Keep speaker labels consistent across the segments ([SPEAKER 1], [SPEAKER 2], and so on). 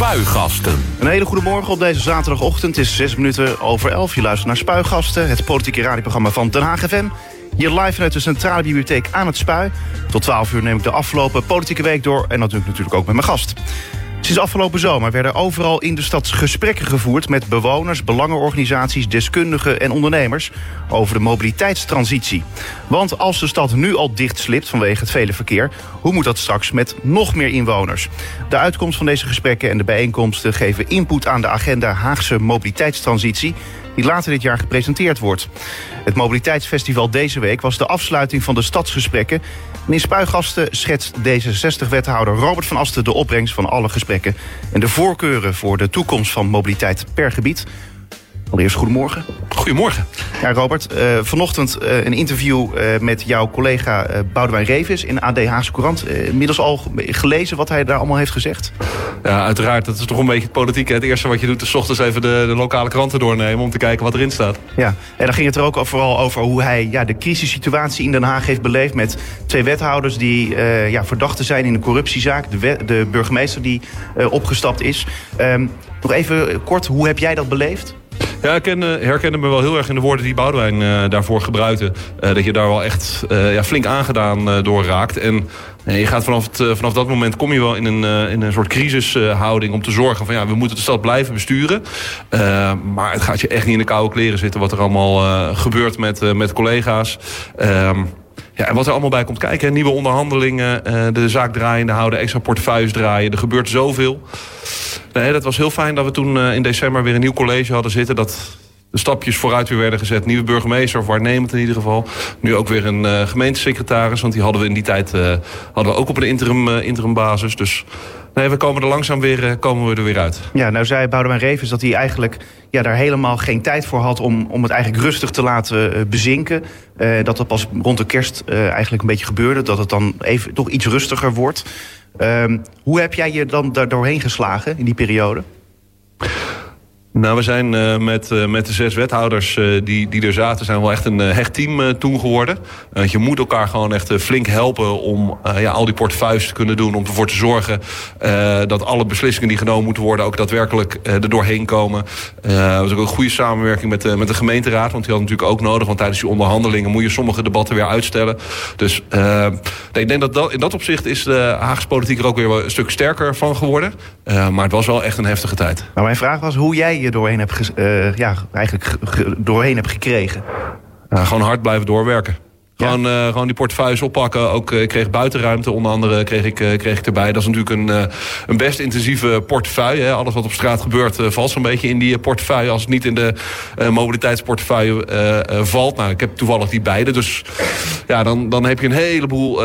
[SPEAKER 1] Spuigasten.
[SPEAKER 2] Een hele goede morgen op deze zaterdagochtend. Het is zes minuten over elf. Je luistert naar Spuigasten, het politieke radioprogramma van Den Haag FM. Hier live vanuit de Centrale Bibliotheek aan het Spui. Tot 12 uur neem ik de afgelopen politieke week door. En natuurlijk, natuurlijk ook met mijn gast. Sinds afgelopen zomer werden overal in de stad gesprekken gevoerd... met bewoners, belangenorganisaties, deskundigen en ondernemers... over de mobiliteitstransitie. Want als de stad nu al dicht slipt vanwege het vele verkeer... hoe moet dat straks met nog meer inwoners? De uitkomst van deze gesprekken en de bijeenkomsten... geven input aan de agenda Haagse mobiliteitstransitie die later dit jaar gepresenteerd wordt. Het Mobiliteitsfestival deze week was de afsluiting van de stadsgesprekken. En in Spuigasten schetst D66-wethouder Robert van Asten de opbrengst van alle gesprekken... en de voorkeuren voor de toekomst van mobiliteit per gebied. Allereerst goedemorgen.
[SPEAKER 3] Goedemorgen.
[SPEAKER 2] Ja, Robert, uh, vanochtend uh, een interview uh, met jouw collega Boudewijn Revis in AD Haagse Courant. inmiddels al gelezen wat hij daar allemaal heeft gezegd?
[SPEAKER 3] Ja, uiteraard. Dat is toch een beetje het politieke. Het eerste wat je doet is ochtends even de, de, lokale kranten doornemen... om te kijken wat erin staat.
[SPEAKER 2] Ja, en dan ging het er ook vooral over hoe hij ja, de crisissituatie in Den Haag heeft beleefd... met twee wethouders die ja, verdachten zijn in een corruptiezaak. De, de burgemeester die opgestapt is. Um, nog even kort, hoe heb jij dat beleefd?
[SPEAKER 3] Ja, ik ken, herkende me wel heel erg in de woorden die Boudewijn uh, daarvoor gebruikte. Uh, dat je daar wel echt ja, flink aangedaan door raakt. En je gaat vanaf, het, vanaf dat moment kom je wel in een, in een soort crisishouding... om te zorgen van ja, we moeten de stad blijven besturen. maar het gaat je echt niet in de koude kleren zitten... wat er allemaal gebeurt met, met collega's. Ehm, ja, en wat er allemaal bij komt kijken. Nieuwe onderhandelingen, de zaak draaiende houden, extra portefeuilles draaien. Er gebeurt zoveel. Nee, dat was heel fijn dat we toen in december weer een nieuw college hadden zitten. Dat de stapjes vooruit weer werden gezet. Nieuwe burgemeester, of waarnemend in ieder geval. Nu ook weer een uh, gemeentesecretaris. Want die hadden we in die tijd hadden we ook op een interim, interim basis. Dus nee, we komen er langzaam weer, komen we er weer uit.
[SPEAKER 2] Ja, nou zei Boudewijn Revens dat hij eigenlijk ja, daar helemaal geen tijd voor had... om, om het eigenlijk rustig te laten bezinken. dat dat pas rond de kerst eigenlijk een beetje gebeurde. Dat het dan even toch iets rustiger wordt. Um, hoe heb jij je dan daar doorheen geslagen in die periode?
[SPEAKER 3] Nou, we zijn uh, met, uh, met de zes wethouders uh, die, die er zaten... zijn wel echt een hecht team toen geworden. je moet elkaar gewoon echt flink helpen... om ja, al die portefeuilles te kunnen doen. Om ervoor te zorgen dat alle beslissingen die genomen moeten worden... ook daadwerkelijk er doorheen komen. Er was ook een goede samenwerking met, met de gemeenteraad. Want die had natuurlijk ook nodig. Want tijdens die onderhandelingen moet je sommige debatten weer uitstellen. Dus ik denk dat, dat in dat opzicht is de Haagse politiek er ook weer een stuk sterker van geworden. maar het was wel echt een heftige tijd.
[SPEAKER 2] Maar mijn vraag was hoe jij je doorheen hebt, uh, ja, eigenlijk doorheen hebt gekregen?
[SPEAKER 3] Gewoon hard blijven doorwerken. Gewoon, uh, gewoon die portefeuilles oppakken. Ook, uh, ik kreeg buitenruimte onder andere kreeg ik, uh, kreeg ik erbij. Dat is natuurlijk een, een best intensieve portefeuille. Hè. Alles wat op straat gebeurt valt zo'n beetje in die portefeuille. Als het niet in de mobiliteitsportefeuille valt. Nou, ik heb toevallig die beide. Dus ja, dan, dan heb je een heleboel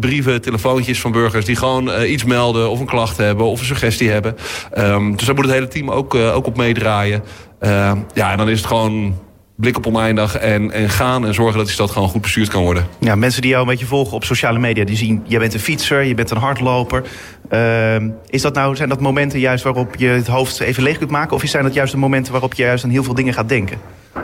[SPEAKER 3] brieven, telefoontjes van burgers... die gewoon iets melden of een klacht hebben of een suggestie hebben. Um, dus daar moet het hele team ook, ook op meedraaien. ja, en dan is het gewoon blik op oneindig en, en gaan en zorgen dat die stad gewoon goed bestuurd kan worden.
[SPEAKER 2] Ja, mensen die jou een beetje volgen op sociale media, die zien... jij bent een fietser, je bent een hardloper. Uh, is dat nou, zijn dat momenten juist waarop je het hoofd even leeg kunt maken... of zijn dat juist de momenten waarop je juist aan heel veel dingen gaat denken?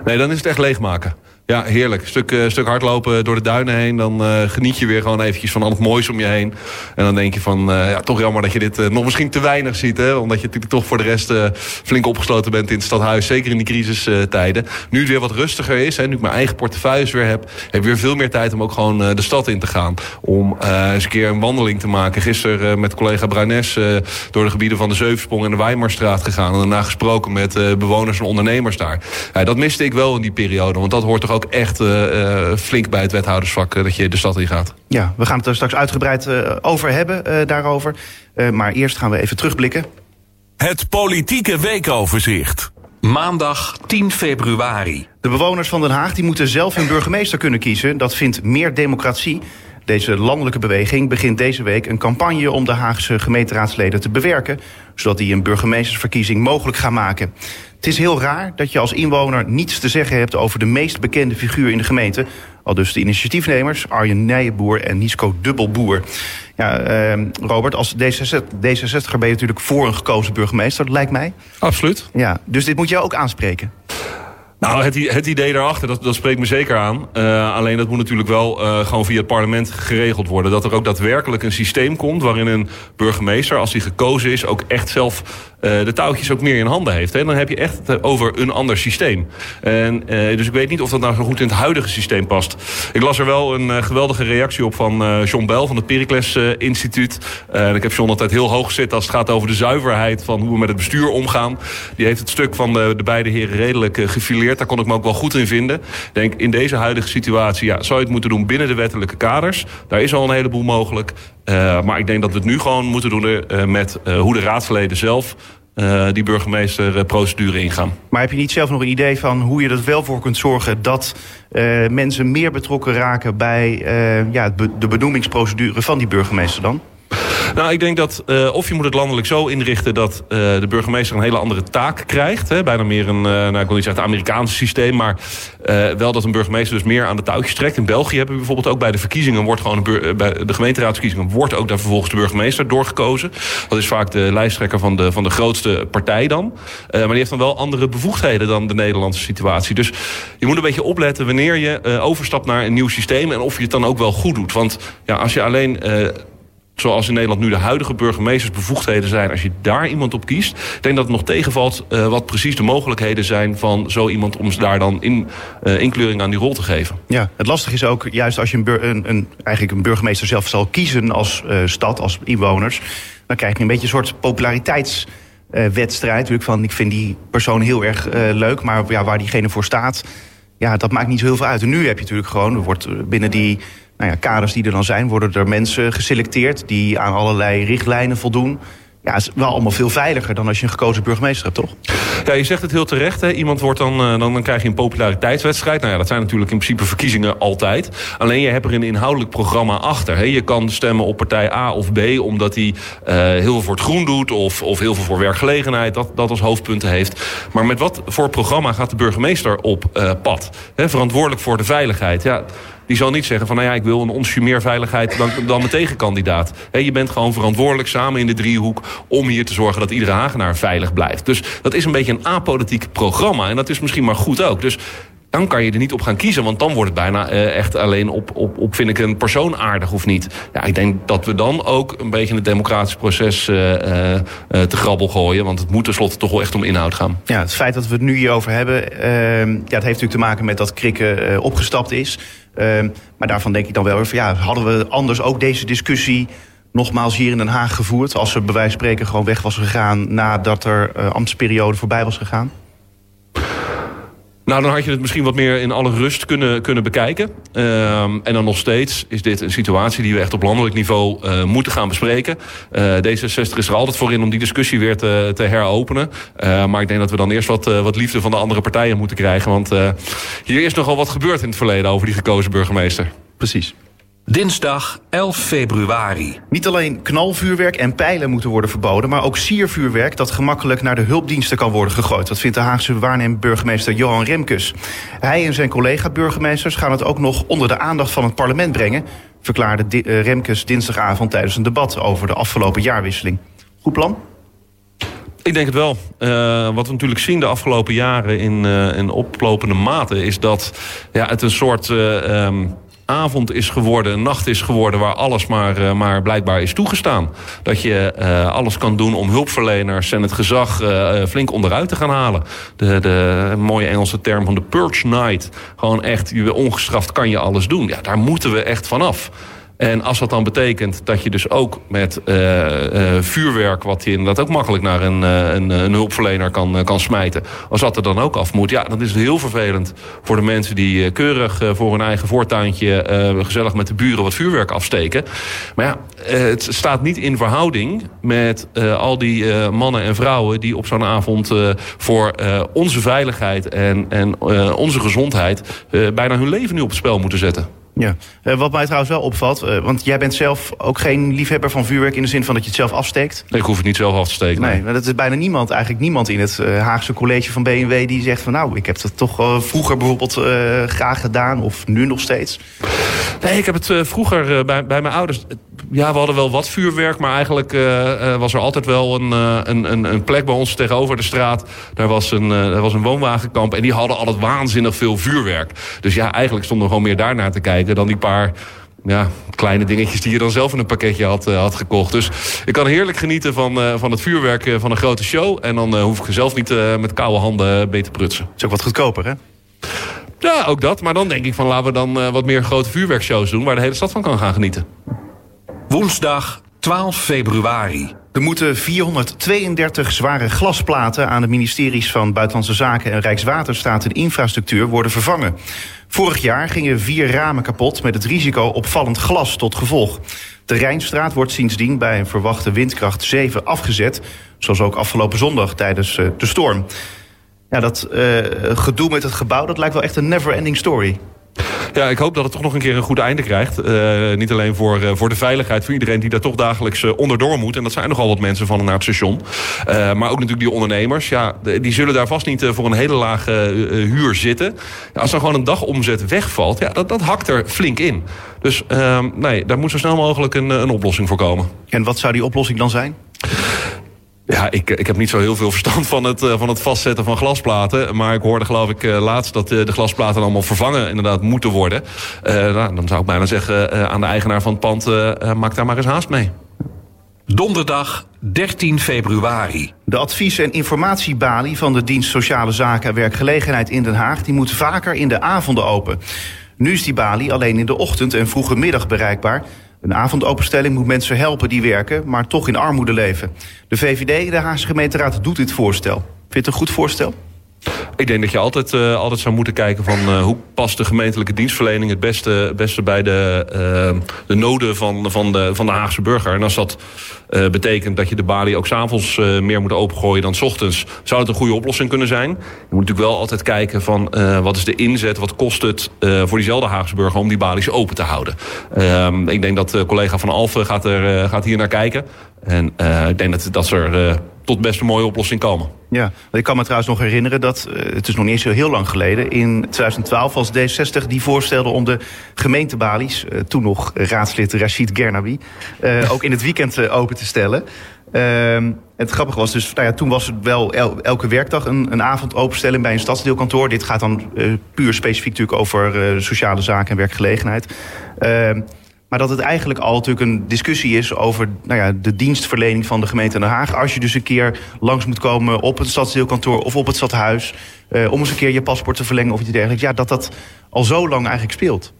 [SPEAKER 3] Nee, dan is het echt leegmaken. Ja, heerlijk. Stuk, uh, stuk hardlopen door de duinen heen. Dan uh, geniet je weer gewoon eventjes van al het moois om je heen. En dan denk je van, uh, ja, toch jammer dat je dit nog misschien te weinig ziet. Hè? Omdat je natuurlijk toch voor de rest flink opgesloten bent in het stadhuis. Zeker in die crisistijden. Nu het weer wat rustiger is, hè, nu ik mijn eigen portefeuilles weer heb... heb ik weer veel meer tijd om ook gewoon de stad in te gaan. Om eens een keer een wandeling te maken. Gisteren met collega Bruines door de gebieden van de Zeuvensprong en de Weimarstraat gegaan. En daarna gesproken met bewoners en ondernemers daar. Dat miste ik wel in die periode. Want dat hoort toch ook ook echt uh, flink bij het wethoudersvak uh, dat je de stad in gaat.
[SPEAKER 2] Ja, we gaan het er straks uitgebreid uh, over hebben daarover. maar eerst gaan we even terugblikken.
[SPEAKER 1] Het politieke weekoverzicht. Maandag 10 februari.
[SPEAKER 2] De bewoners van Den Haag die moeten zelf hun burgemeester kunnen kiezen. Dat vindt meer democratie. Deze landelijke beweging begint deze week een campagne om de Haagse gemeenteraadsleden te bewerken, zodat die een burgemeestersverkiezing mogelijk gaan maken. Het is heel raar dat je als inwoner niets te zeggen hebt over de meest bekende figuur in de gemeente. Al dus de initiatiefnemers Arjen Nijenboer en Nisco Dubbelboer. Ja, uh, Robert, als D66, ben je natuurlijk voor een gekozen burgemeester, lijkt mij.
[SPEAKER 3] Absoluut.
[SPEAKER 2] Ja, dus dit moet jou ook aanspreken.
[SPEAKER 3] Nou, het, het, idee daarachter, dat, dat spreekt me zeker aan. Uh, alleen dat moet natuurlijk wel uh, gewoon via het parlement geregeld worden. Dat er ook daadwerkelijk een systeem komt waarin een burgemeester, als hij gekozen is, ook echt zelf uh, de touwtjes ook meer in handen heeft. Hè. Dan heb je echt over een ander systeem. En, dus ik weet niet of dat nou zo goed in het huidige systeem past. Ik las er wel een geweldige reactie op van John Bell van het Pericles Instituut. En ik heb John altijd heel hoog gezet als het gaat over de zuiverheid van hoe we met het bestuur omgaan. Die heeft het stuk van de, de beide heren redelijk gefileerd. Daar kon ik me ook wel goed in vinden. Ik denk, in deze huidige situatie ja, zou je het moeten doen binnen de wettelijke kaders. Daar is al een heleboel mogelijk. Uh, maar ik denk dat we het nu gewoon moeten doen uh, met uh, hoe de raadsleden zelf die burgemeesterprocedure ingaan.
[SPEAKER 2] Maar heb je niet zelf nog een idee van hoe je er wel voor kunt zorgen dat mensen meer betrokken raken bij ja, de benoemingsprocedure van die burgemeester dan?
[SPEAKER 3] Nou, ik denk dat uh, of je moet het landelijk zo inrichten dat uh, de burgemeester een hele andere taak krijgt. Hè, bijna meer een, uh, nou, ik wil niet zeggen het Amerikaanse systeem, maar wel dat een burgemeester dus meer aan de touwtjes trekt. In België hebben we bijvoorbeeld ook bij de verkiezingen wordt gewoon een bij de gemeenteraadsverkiezingen wordt ook daar vervolgens de burgemeester doorgekozen. Dat is vaak de lijsttrekker van de, van de grootste partij dan. maar die heeft dan wel andere bevoegdheden dan de Nederlandse situatie. Dus je moet een beetje opletten wanneer je overstapt naar een nieuw systeem en of je het dan ook wel goed doet. Want ja, als je alleen zoals in Nederland nu de huidige burgemeesters bevoegdheden zijn... als je daar iemand op kiest, ik denk dat het nog tegenvalt... Uh, wat precies de mogelijkheden zijn van zo iemand... om ze daar dan in, uh, inkleuring aan die rol te geven.
[SPEAKER 2] Ja, het lastige is ook, juist als je een, een, eigenlijk een burgemeester zelf zal kiezen... als uh, stad, als inwoners, dan krijg je een beetje een soort populariteitswedstrijd. natuurlijk van, ik vind die persoon heel erg leuk, maar ja, waar diegene voor staat... ja, dat maakt niet zo heel veel uit. En nu heb je natuurlijk gewoon, er wordt binnen die nou ja, kaders die er dan zijn, worden er mensen geselecteerd die aan allerlei richtlijnen voldoen. Ja, het is wel allemaal veel veiliger dan als je een gekozen burgemeester hebt, toch?
[SPEAKER 3] Ja, je zegt het heel terecht. Hè. Iemand wordt dan, uh, dan, dan krijg je een populariteitswedstrijd. Nou ja, dat zijn natuurlijk in principe verkiezingen altijd. Alleen je hebt er een inhoudelijk programma achter. Hè. Je kan stemmen op partij A of B, omdat hij uh, heel veel voor het groen doet... of, of heel veel voor werkgelegenheid, dat, dat als hoofdpunten heeft. Maar met wat voor programma gaat de burgemeester op uh, pad? Hè, verantwoordelijk voor de veiligheid. Ja, die zal niet zeggen van nou ja, ik wil een onsje meer veiligheid dan, dan mijn tegenkandidaat. Je bent gewoon verantwoordelijk samen in de driehoek om hier te zorgen dat iedere Hagenaar veilig blijft. Dus dat is een beetje een apolitiek programma. En dat is misschien maar goed ook. Dus dan kan je er niet op gaan kiezen. Want dan wordt het bijna uh, echt alleen op, op, op, vind ik, een persoon aardig of niet. Ja, ik denk dat we dan ook een beetje het democratisch proces uh, uh, te grabbel gooien. Want het moet tenslotte toch wel echt om inhoud gaan.
[SPEAKER 2] Ja, het feit dat we het nu hierover hebben... Ehm, ja, het heeft natuurlijk te maken met dat Krikke opgestapt is. Ehm, maar daarvan denk ik dan wel weer ja, hadden we anders ook deze discussie nogmaals hier in Den Haag gevoerd... als ze bij wijze van spreken gewoon weg was gegaan... nadat er ambtsperiode voorbij was gegaan?
[SPEAKER 3] Nou, dan had je het misschien wat meer in alle rust kunnen, kunnen bekijken. Um, en dan nog steeds is dit een situatie die we echt op landelijk niveau uh, moeten gaan bespreken. Uh, D66 is er altijd voor in om die discussie weer te, te heropenen. Uh, maar ik denk dat we dan eerst wat, wat liefde van de andere partijen moeten krijgen. Want hier is nogal wat gebeurd in het verleden over die gekozen burgemeester.
[SPEAKER 2] Precies.
[SPEAKER 1] Dinsdag 11 februari.
[SPEAKER 2] Niet alleen knalvuurwerk en pijlen moeten worden verboden, maar ook siervuurwerk dat gemakkelijk naar de hulpdiensten kan worden gegooid. Dat vindt de Haagse waarnemend burgemeester Johan Remkes. Hij en zijn collega-burgemeesters gaan het ook nog onder de aandacht van het parlement brengen, verklaarde eh, Remkes dinsdagavond tijdens een debat over de afgelopen jaarwisseling. Goed plan?
[SPEAKER 3] Ik denk het wel. Uh, wat we natuurlijk zien de afgelopen jaren in, uh, in oplopende mate... is dat ja, het een soort... Uh, um avond is geworden, nacht is geworden... waar alles maar, uh, maar blijkbaar is toegestaan. Dat je uh, alles kan doen om hulpverleners en het gezag uh, flink onderuit te gaan halen. De, de mooie Engelse term van de purge night. Gewoon echt, ongestraft kan je alles doen. Ja, daar moeten we echt vanaf. En als dat dan betekent dat je dus ook met uh, uh, vuurwerk... wat je inderdaad ook makkelijk naar een, uh, een, een, hulpverlener kan, kan smijten... als dat er dan ook af moet, ja, dan is heel vervelend... voor de mensen die keurig voor hun eigen voortuintje... gezellig met de buren wat vuurwerk afsteken. Maar ja, het staat niet in verhouding met al die mannen en vrouwen... die op zo'n avond voor onze veiligheid en, en onze gezondheid... bijna hun leven nu op het spel moeten zetten.
[SPEAKER 2] Ja, uh, wat mij trouwens wel opvalt, uh, want jij bent zelf ook geen liefhebber van vuurwerk in de zin van dat je het zelf afsteekt.
[SPEAKER 3] Ik hoef het niet zelf af te steken.
[SPEAKER 2] Nee, maar dat is bijna niemand, eigenlijk niemand in het uh, Haagse college van BMW die zegt van nou, ik heb het toch vroeger bijvoorbeeld graag gedaan of nu nog steeds.
[SPEAKER 3] Nee, ik heb het vroeger bij, bij mijn ouders ja, we hadden wel wat vuurwerk, maar eigenlijk was er altijd wel een, een, een, plek bij ons tegenover de straat. Daar was, een, daar was een woonwagenkamp en die hadden altijd waanzinnig veel vuurwerk. Dus ja, eigenlijk stonden we gewoon meer daarnaar te kijken dan die paar ja, kleine dingetjes die je dan zelf in een pakketje had, had gekocht. Dus ik kan heerlijk genieten van, van het vuurwerk van een grote show. En dan hoef ik zelf niet met koude handen mee te prutsen.
[SPEAKER 2] Het is ook wat goedkoper, hè?
[SPEAKER 3] Ja, ook dat. Maar dan denk ik van laten we dan wat meer grote vuurwerkshows doen... waar de hele stad van kan gaan genieten.
[SPEAKER 1] Woensdag 12 februari.
[SPEAKER 2] Er moeten 432 zware glasplaten aan de ministeries van Buitenlandse Zaken en Rijkswaterstaat en Infrastructuur worden vervangen. Vorig jaar gingen vier ramen kapot met het risico opvallend glas tot gevolg. De Rijnstraat wordt sindsdien bij een verwachte windkracht 7 afgezet, zoals ook afgelopen zondag tijdens eh, de storm. Ja, dat uh, gedoe met het gebouw, dat lijkt wel echt een never-ending story.
[SPEAKER 3] Ja, ik hoop dat het toch nog een keer een goed einde krijgt. Uh, niet alleen voor, uh, voor de veiligheid, voor iedereen die daar toch dagelijks uh, onderdoor moet. En dat zijn nogal wat mensen van en naar het station. maar ook natuurlijk die ondernemers. Ja, die zullen daar vast niet voor een hele lage huur zitten. Als dan gewoon een dagomzet wegvalt, ja, dat, dat hakt er flink in. Dus ehm, nee, daar moet zo snel mogelijk een, een oplossing voor komen.
[SPEAKER 2] En wat zou die oplossing dan zijn?
[SPEAKER 3] Ja, ik, ik heb niet zo heel veel verstand van het, eh, van het vastzetten van glasplaten. Maar ik hoorde geloof ik eh, laatst dat eh, de glasplaten allemaal vervangen inderdaad moeten worden. nou, dan zou ik bijna zeggen aan de eigenaar van het pand, maak daar maar eens haast mee.
[SPEAKER 1] Donderdag 13 februari.
[SPEAKER 2] De advies- en informatiebalie van de dienst Sociale Zaken en Werkgelegenheid in Den Haag... die moet vaker in de avonden open. Nu is die balie alleen in de ochtend en vroege middag bereikbaar... Een avondopenstelling moet mensen helpen die werken, maar toch in armoede leven. De VVD, de Haagse gemeenteraad, doet dit voorstel. Vindt het een goed voorstel?
[SPEAKER 3] Ik denk dat je altijd, uh, altijd zou moeten kijken van uh, hoe past de gemeentelijke dienstverlening het beste, beste bij de, uh, de noden van, van, de, van de Haagse burger. En als dat betekent dat je de balie ook s'avonds meer moet opengooien dan s ochtends, zou het een goede oplossing kunnen zijn. Je moet natuurlijk wel altijd kijken van wat is de inzet, wat kost het voor diezelfde Haagse burger om die balies open te houden. Ehm, ik denk dat collega Van Alphen gaat, er, gaat hier naar kijken. En ik denk dat, dat er tot best een mooie oplossing komen.
[SPEAKER 2] Ja, ik kan me trouwens nog herinneren dat, uh, het is nog niet zo heel lang geleden... in 2012 was D60 die voorstelde om de gemeentebalies... Uh, toen nog raadslid Rachid Gernabi... Uh, ook in het weekend open te stellen. Ehm, het grappige was dus, nou ja, toen was het wel elke werkdag een, een avond openstelling bij een stadsdeelkantoor. Dit gaat dan puur specifiek natuurlijk over sociale zaken en werkgelegenheid. Maar dat het eigenlijk al natuurlijk een discussie is over nou ja, de dienstverlening van de gemeente Den Haag. Als je dus een keer langs moet komen op het stadsdeelkantoor of op het stadhuis. Uh, om eens een keer je paspoort te verlengen of iets dergelijks. Ja, dat dat al zo lang eigenlijk speelt.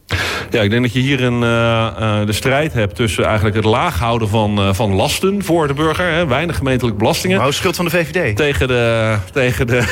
[SPEAKER 3] Ja, ik denk dat je hier een, uh, uh, de strijd hebt tussen eigenlijk het laag houden van, uh, van lasten voor de burger. Hè, weinig gemeentelijke belastingen.
[SPEAKER 2] Nou, schuld van de VVD.
[SPEAKER 3] Tegen de, tegen, de,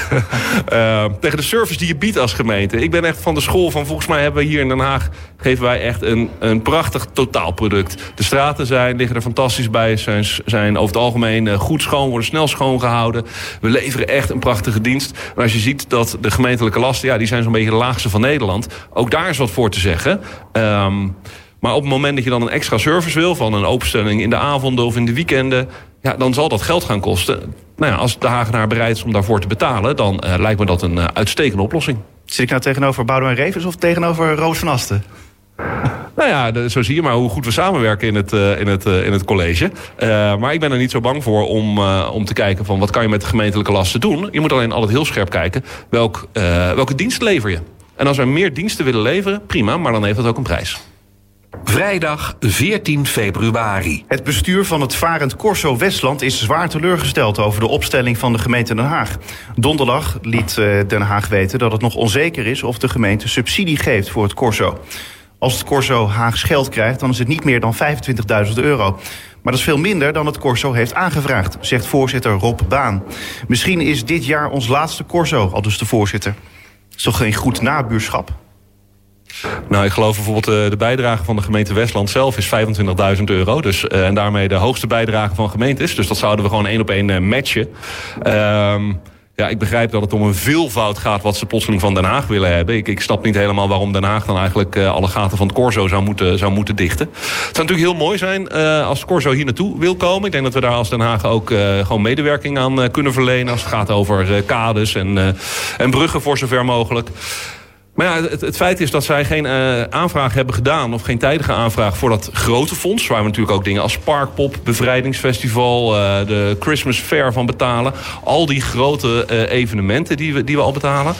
[SPEAKER 3] tegen de service die je biedt als gemeente. Ik ben echt van de school van, volgens mij hebben we hier in Den Haag... geven wij echt een, een prachtig totaalproduct. De straten zijn, liggen er fantastisch bij. Zijn, zijn over het algemeen goed schoon, worden snel schoongehouden. We leveren echt een prachtige dienst. Maar als je ziet dat de gemeentelijke lasten... ja, die zijn zo'n beetje de laagste van Nederland. Ook daar is wat voor te zeggen. Um, maar op het moment dat je dan een extra service wil... van een openstelling in de avonden of in de weekenden... Ja, dan zal dat geld gaan kosten. Nou ja, als de Hagenaar bereid is om daarvoor te betalen... dan uh, lijkt me dat een uh, uitstekende oplossing.
[SPEAKER 2] Zit ik nou tegenover Boudewijn Revens of tegenover Roos van Asten?
[SPEAKER 3] Nou ja, zo zie je maar hoe goed we samenwerken in het, uh, in het, uh, in het college. Uh, maar ik ben er niet zo bang voor om, om te kijken van wat kan je met de gemeentelijke lasten doen. Je moet alleen altijd heel scherp kijken welk, welke dienst lever je. En als we meer diensten willen leveren, prima, maar dan heeft dat ook een prijs.
[SPEAKER 1] Vrijdag 14 februari.
[SPEAKER 2] Het bestuur van het varend Corso Westland is zwaar teleurgesteld over de opstelling van de gemeente Den Haag. Donderdag liet Den Haag weten dat het nog onzeker is of de gemeente subsidie geeft voor het Corso. Als het Corso Haags geld krijgt, dan is het niet meer dan 25.000 euro. Maar dat is veel minder dan het Corso heeft aangevraagd, zegt voorzitter Rob Baan. Misschien is dit jaar ons laatste Corso, al dus de voorzitter. Is toch geen goed nabuurschap?
[SPEAKER 3] Nou, ik geloof bijvoorbeeld uh, de bijdrage van de gemeente Westland zelf is 25.000 euro. Dus, uh, en daarmee de hoogste bijdrage van gemeentes. Dus dat zouden we gewoon één op één uh, matchen. Ehm ja, ik begrijp dat het om een veelvoud gaat wat ze plotseling van Den Haag willen hebben. Ik, ik snap niet helemaal waarom Den Haag dan eigenlijk uh, alle gaten van het Corso zou moeten, zou moeten dichten. Het zou natuurlijk heel mooi zijn uh, als het Corso hier naartoe wil komen. Ik denk dat we daar als Den Haag ook uh, gewoon medewerking aan kunnen verlenen. Als het gaat over kades en, en bruggen voor zover mogelijk. Maar ja, het, feit is dat zij geen uh, aanvraag hebben gedaan... of geen tijdige aanvraag voor dat grote fonds... waar we natuurlijk ook dingen als Parkpop, Bevrijdingsfestival... Uh, de Christmas Fair van betalen. Al die grote uh, evenementen die we, die we al betalen.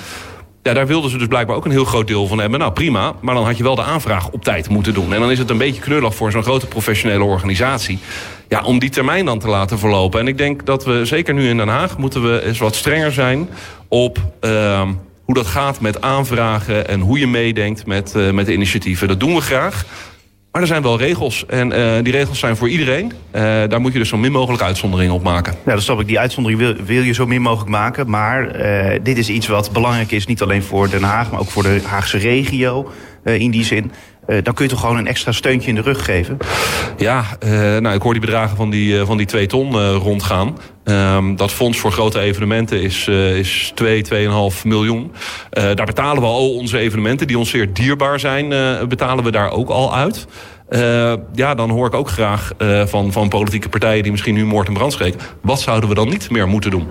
[SPEAKER 3] Ja, daar wilden ze dus blijkbaar ook een heel groot deel van hebben. Nou, prima, maar dan had je wel de aanvraag op tijd moeten doen. En dan is het een beetje knullig voor zo'n grote professionele organisatie... Ja, om die termijn dan te laten verlopen. En ik denk dat we, zeker nu in Den Haag... moeten we eens wat strenger zijn op hoe dat gaat met aanvragen en hoe je meedenkt met, uh, met de initiatieven. Dat doen we graag. Maar er zijn wel regels. En uh, die regels zijn voor iedereen. Uh, daar moet je dus zo min mogelijk uitzonderingen op maken.
[SPEAKER 2] Ja, dat snap ik. Die uitzondering wil, wil je zo min mogelijk maken. Maar dit is iets wat belangrijk is. Niet alleen voor Den Haag, maar ook voor de Haagse regio. in die zin. Uh, dan kun je toch gewoon een extra steuntje in de rug geven?
[SPEAKER 3] Ja, uh, nou, ik hoor die bedragen van die, uh, van die twee ton rondgaan. Um, dat fonds voor grote evenementen is, is 2, 2,5 miljoen. daar betalen we al onze evenementen die ons zeer dierbaar zijn, betalen we daar ook al uit. ja, dan hoor ik ook graag van, van politieke partijen die misschien nu moord en brand spreken. Wat zouden we dan niet meer moeten doen?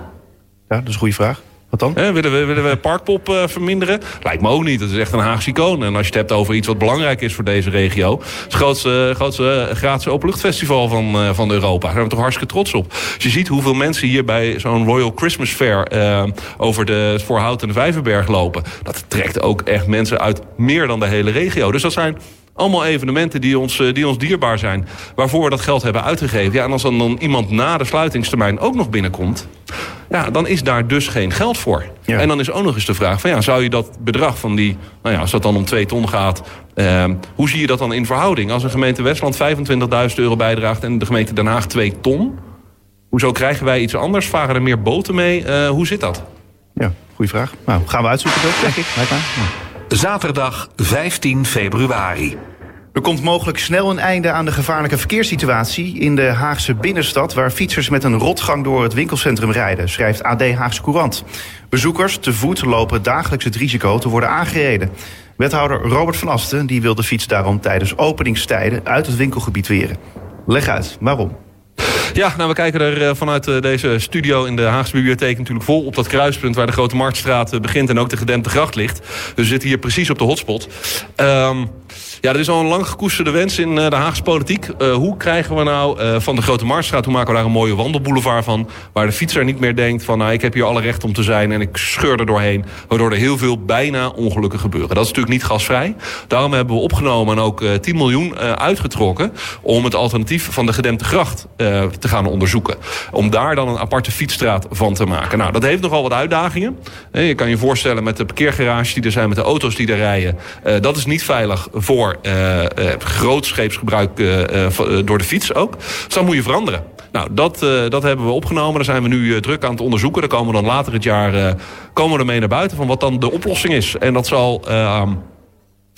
[SPEAKER 2] Ja, dat is een goede vraag. Wat dan?
[SPEAKER 3] willen, we, willen Parkpop uh, verminderen? Lijkt me ook niet. Dat is echt een Haagse icoon. En als je het hebt over iets wat belangrijk is voor deze regio... het grootste, grootste gratis openluchtfestival van, van Europa. Daar zijn we toch hartstikke trots op. Als je ziet hoeveel mensen hier bij zo'n Royal Christmas Fair... Over de Voorhout en de Vijverberg lopen... dat trekt ook echt mensen uit meer dan de hele regio. Dus dat zijn allemaal evenementen die ons, die ons dierbaar zijn. Waarvoor we dat geld hebben uitgegeven. Ja, en als dan, dan iemand na de sluitingstermijn ook nog binnenkomt... Ja, dan is daar dus geen geld voor. Ja. En dan is ook nog eens de vraag van ja, zou je dat bedrag van die, nou ja, als dat dan om twee ton gaat, eh, hoe zie je dat dan in verhouding? Als een gemeente Westland 25.000 euro bijdraagt en de gemeente Den Haag 2 ton, hoezo krijgen wij iets anders? Varen er meer boten mee? Uh, hoe zit dat?
[SPEAKER 2] Ja, goede vraag. Nou, gaan we uitzoeken dat, denk ik.
[SPEAKER 1] Zaterdag 15 februari.
[SPEAKER 2] Er komt mogelijk snel een einde aan de gevaarlijke verkeerssituatie in de Haagse binnenstad, waar fietsers met een rotgang door het winkelcentrum rijden, schrijft AD Haagse Courant. Bezoekers te voet lopen dagelijks het risico te worden aangereden. Wethouder Robert van Asten die wil de fiets daarom tijdens openingstijden uit het winkelgebied weren. Leg uit, waarom?
[SPEAKER 3] Ja, nou, we kijken er eh, vanuit eh, deze studio in de Haagse Bibliotheek natuurlijk vol op dat kruispunt waar de Grote Marktstraat eh, begint en ook de gedempte gracht ligt. Dus we zitten hier precies op de hotspot. Um, ja, er is al een lang gekoesterde wens in de Haagse politiek. Uh, hoe krijgen we nou uh, van de Grote Marktstraat, hoe maken we daar een mooie wandelboulevard van... waar de fietser niet meer denkt van, nou, ik heb hier alle recht om te zijn... en ik scheur er doorheen, waardoor er heel veel bijna ongelukken gebeuren. Dat is natuurlijk niet gasvrij. Daarom hebben we opgenomen en ook uh, 10 miljoen uitgetrokken... om het alternatief van de gedempte gracht te gaan onderzoeken. Om daar dan een aparte fietsstraat van te maken. Nou, dat heeft nogal wat uitdagingen. Je kan je voorstellen met de parkeergarages die er zijn... met de auto's die er rijden. dat is niet veilig voor uh, uh, grootscheepsgebruik uh, door de fiets ook. Dus dat moet je veranderen. Nou, dat, dat hebben we opgenomen. Daar zijn we nu druk aan het onderzoeken. Daar komen we dan later het jaar komen we ermee naar buiten... van wat dan de oplossing is. En dat zal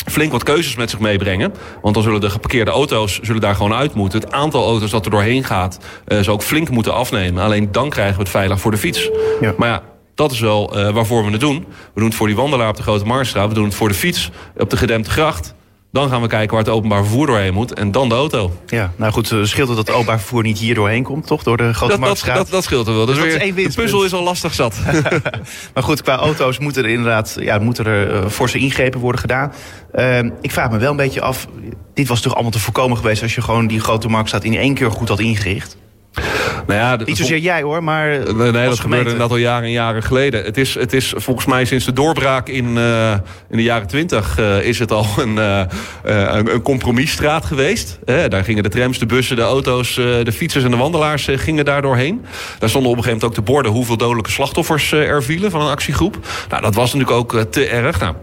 [SPEAKER 3] flink wat keuzes met zich meebrengen. Want dan zullen de geparkeerde auto's zullen daar gewoon uit moeten. Het aantal auto's dat er doorheen gaat... Uh, zal ook flink moeten afnemen. Alleen dan krijgen we het veilig voor de fiets. Ja. Maar ja, dat is wel uh, waarvoor we het doen. We doen het voor die wandelaar op de Grote Marktstraat. We doen het voor de fiets op de gedempte gracht. Dan gaan we kijken waar het openbaar vervoer doorheen moet. En dan de auto.
[SPEAKER 2] Ja, nou goed, eh, scheelt het dat het openbaar vervoer niet hier doorheen komt, toch? Door de grote
[SPEAKER 3] dat,
[SPEAKER 2] marktstraat?
[SPEAKER 3] Dat, dat, dat scheelt er wel. Dus weer, de puzzel is al lastig zat.
[SPEAKER 2] maar goed, qua auto's moeten er inderdaad ja, moeten er, uh, forse ingrepen worden gedaan. Uh, ik vraag me wel een beetje af, dit was toch allemaal te voorkomen geweest... als je gewoon die grote marktstraat in één keer goed had ingericht?
[SPEAKER 3] Nou ja,
[SPEAKER 2] Niet zozeer jij hoor, maar
[SPEAKER 3] Nee, nee dat gebeurde inderdaad al jaren en jaren geleden. Het is, het is volgens mij sinds de doorbraak in, uh, in de jaren twintig... Uh, is het al een, uh, een, een compromisstraat geweest. daar gingen de trams, de bussen, de auto's, de fietsers en de wandelaars gingen daar doorheen. Daar stonden op een gegeven moment ook de borden... hoeveel dodelijke slachtoffers er vielen van een actiegroep. Nou, dat was natuurlijk ook te erg. Nou,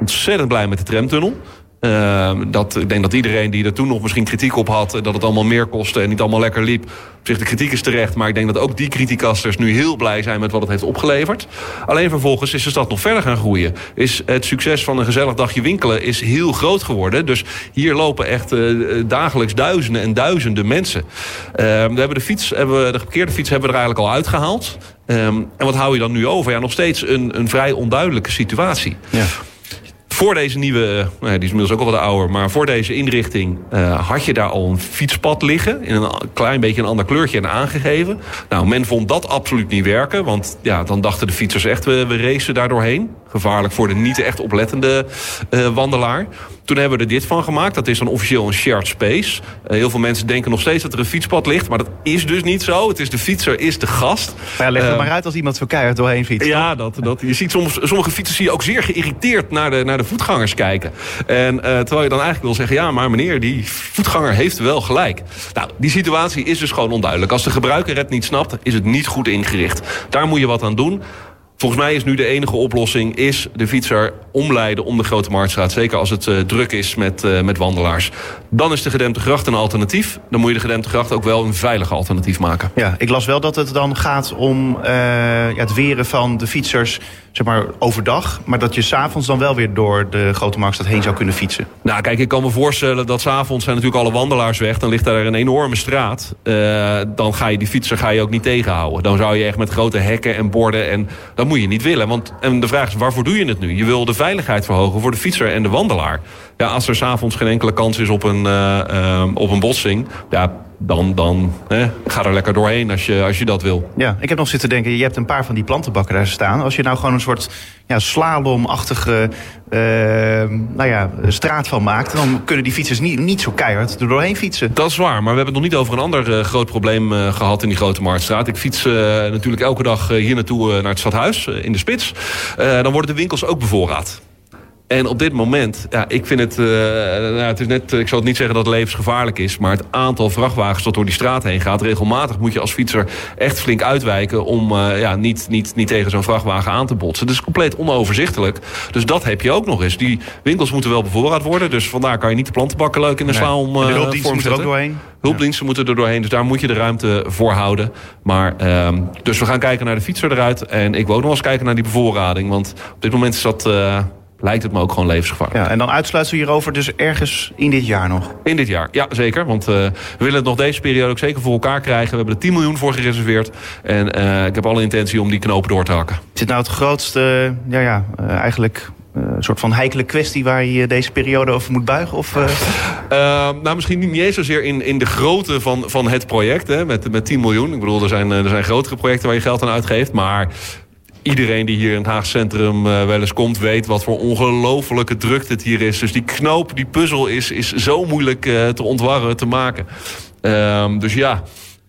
[SPEAKER 3] ontzettend blij met de tramtunnel. Uh, dat, ik denk dat iedereen die er toen nog misschien kritiek op had... dat het allemaal meer kostte en niet allemaal lekker liep... op zich de kritiek is terecht... maar ik denk dat ook die kritiekasters nu heel blij zijn... met wat het heeft opgeleverd. Alleen vervolgens is de stad nog verder gaan groeien. Is het succes van een gezellig dagje winkelen is heel groot geworden. Dus hier lopen echt uh, dagelijks duizenden en duizenden mensen. Uh, we hebben de fiets, hebben we, de geparkeerde fiets hebben we er eigenlijk al uitgehaald. Um, en wat hou je dan nu over? Ja, nog steeds een, een vrij onduidelijke situatie. Ja voor deze nieuwe, nou die is inmiddels ook al wat ouder... maar voor deze inrichting uh, had je daar al een fietspad liggen... in een klein beetje een ander kleurtje en aangegeven. Nou, men vond dat absoluut niet werken... want ja, dan dachten de fietsers echt, we, we racen daar doorheen. Gevaarlijk voor de niet echt oplettende uh, wandelaar. Toen hebben we er dit van gemaakt. Dat is dan officieel een shared space. Uh, heel veel mensen denken nog steeds dat er een fietspad ligt. Maar dat is dus niet zo. Het is de fietser, is de gast.
[SPEAKER 2] Maar ja, leg het uh, maar uit als iemand zo keihard doorheen fietst.
[SPEAKER 3] Ja, dat, dat, je ziet soms, sommige fietsers zie je ook zeer geïrriteerd naar de, naar de voetgangers kijken. En terwijl je dan eigenlijk wil zeggen... ja, maar meneer, die voetganger heeft wel gelijk. Nou, die situatie is dus gewoon onduidelijk. Als de gebruiker het niet snapt, is het niet goed ingericht. Daar moet je wat aan doen. Volgens mij is nu de enige oplossing is de fietser omleiden om de Grote Marktstraat. Zeker als het uh, druk is met, uh, met wandelaars. Dan is de gedempte gracht een alternatief. Dan moet je de gedempte gracht ook wel een veilig alternatief maken.
[SPEAKER 2] Ja, ik las wel dat het dan gaat om uh, ja, het weren van de fietsers zeg maar, overdag. Maar dat je s'avonds dan wel weer door de Grote Marktstraat heen zou kunnen fietsen.
[SPEAKER 3] Nou, kijk, ik kan me voorstellen dat s'avonds zijn natuurlijk alle wandelaars weg. Dan ligt daar een enorme straat. dan ga je die fietser ga je ook niet tegenhouden. Dan zou je echt met grote hekken en borden... en moet je niet willen. Want, en de vraag is, waarvoor doe je het nu? Je wil de veiligheid verhogen voor de fietser en de wandelaar. Ja, als er s'avonds geen enkele kans is op een, uh, uh, op een botsing... Ja, dan, dan hè, ga er lekker doorheen als je, als je dat wil.
[SPEAKER 2] Ja, ik heb nog zitten denken, je hebt een paar van die plantenbakken daar staan. Als je nou gewoon een soort ja, slalomachtige uh, nou ja, straat van maakt... dan kunnen die fietsers niet, niet zo keihard er doorheen fietsen.
[SPEAKER 3] Dat is waar, maar we hebben het nog niet over een ander uh, groot probleem uh, gehad... in die Grote Marktstraat. Ik fiets natuurlijk elke dag hier naartoe naar het stadhuis in de spits. dan worden de winkels ook bevoorraad. En op dit moment, ja, ik vind het, uh, nou, het is net, ik zal het niet zeggen dat het levensgevaarlijk is, maar het aantal vrachtwagens dat door die straat heen gaat, regelmatig moet je als fietser echt flink uitwijken om uh, ja, niet, niet, niet tegen zo'n vrachtwagen aan te botsen. Is compleet onoverzichtelijk. Dus dat heb je ook nog eens. Die winkels moeten wel bevoorraad worden, dus vandaar kan je niet de plantenbakken leuk in de nee. om uh,
[SPEAKER 2] de hulpdiensten moeten er ook doorheen.
[SPEAKER 3] Hulpdiensten ja. moeten er doorheen, dus daar moet je de ruimte voor houden. Maar, um, dus we gaan kijken naar de fietser eruit en ik wil ook nog eens kijken naar die bevoorrading, want op dit moment is dat lijkt het me ook gewoon levensgevaarlijk.
[SPEAKER 2] Ja, en dan uitsluiten we hierover dus ergens in dit jaar nog?
[SPEAKER 3] In dit jaar, ja zeker. Want uh, we willen het nog deze periode ook zeker voor elkaar krijgen. We hebben er 10 miljoen voor gereserveerd. En uh, ik heb alle intentie om die knopen door te hakken.
[SPEAKER 2] Is dit nou het grootste, ja ja, uh, eigenlijk een soort van heikele kwestie waar je deze periode over moet buigen? Of, uh...
[SPEAKER 3] uh, nou, misschien niet eens zozeer in, in de grootte van, van het project, hè, met, met 10 miljoen. Ik bedoel, er zijn, er zijn grotere projecten waar je geld aan uitgeeft. Maar iedereen die hier in het Haag Centrum uh, wel eens komt... weet wat voor ongelofelijke drukte het hier is. Dus die knoop, die puzzel is, is zo moeilijk uh, te ontwarren, te maken. Um, dus ja...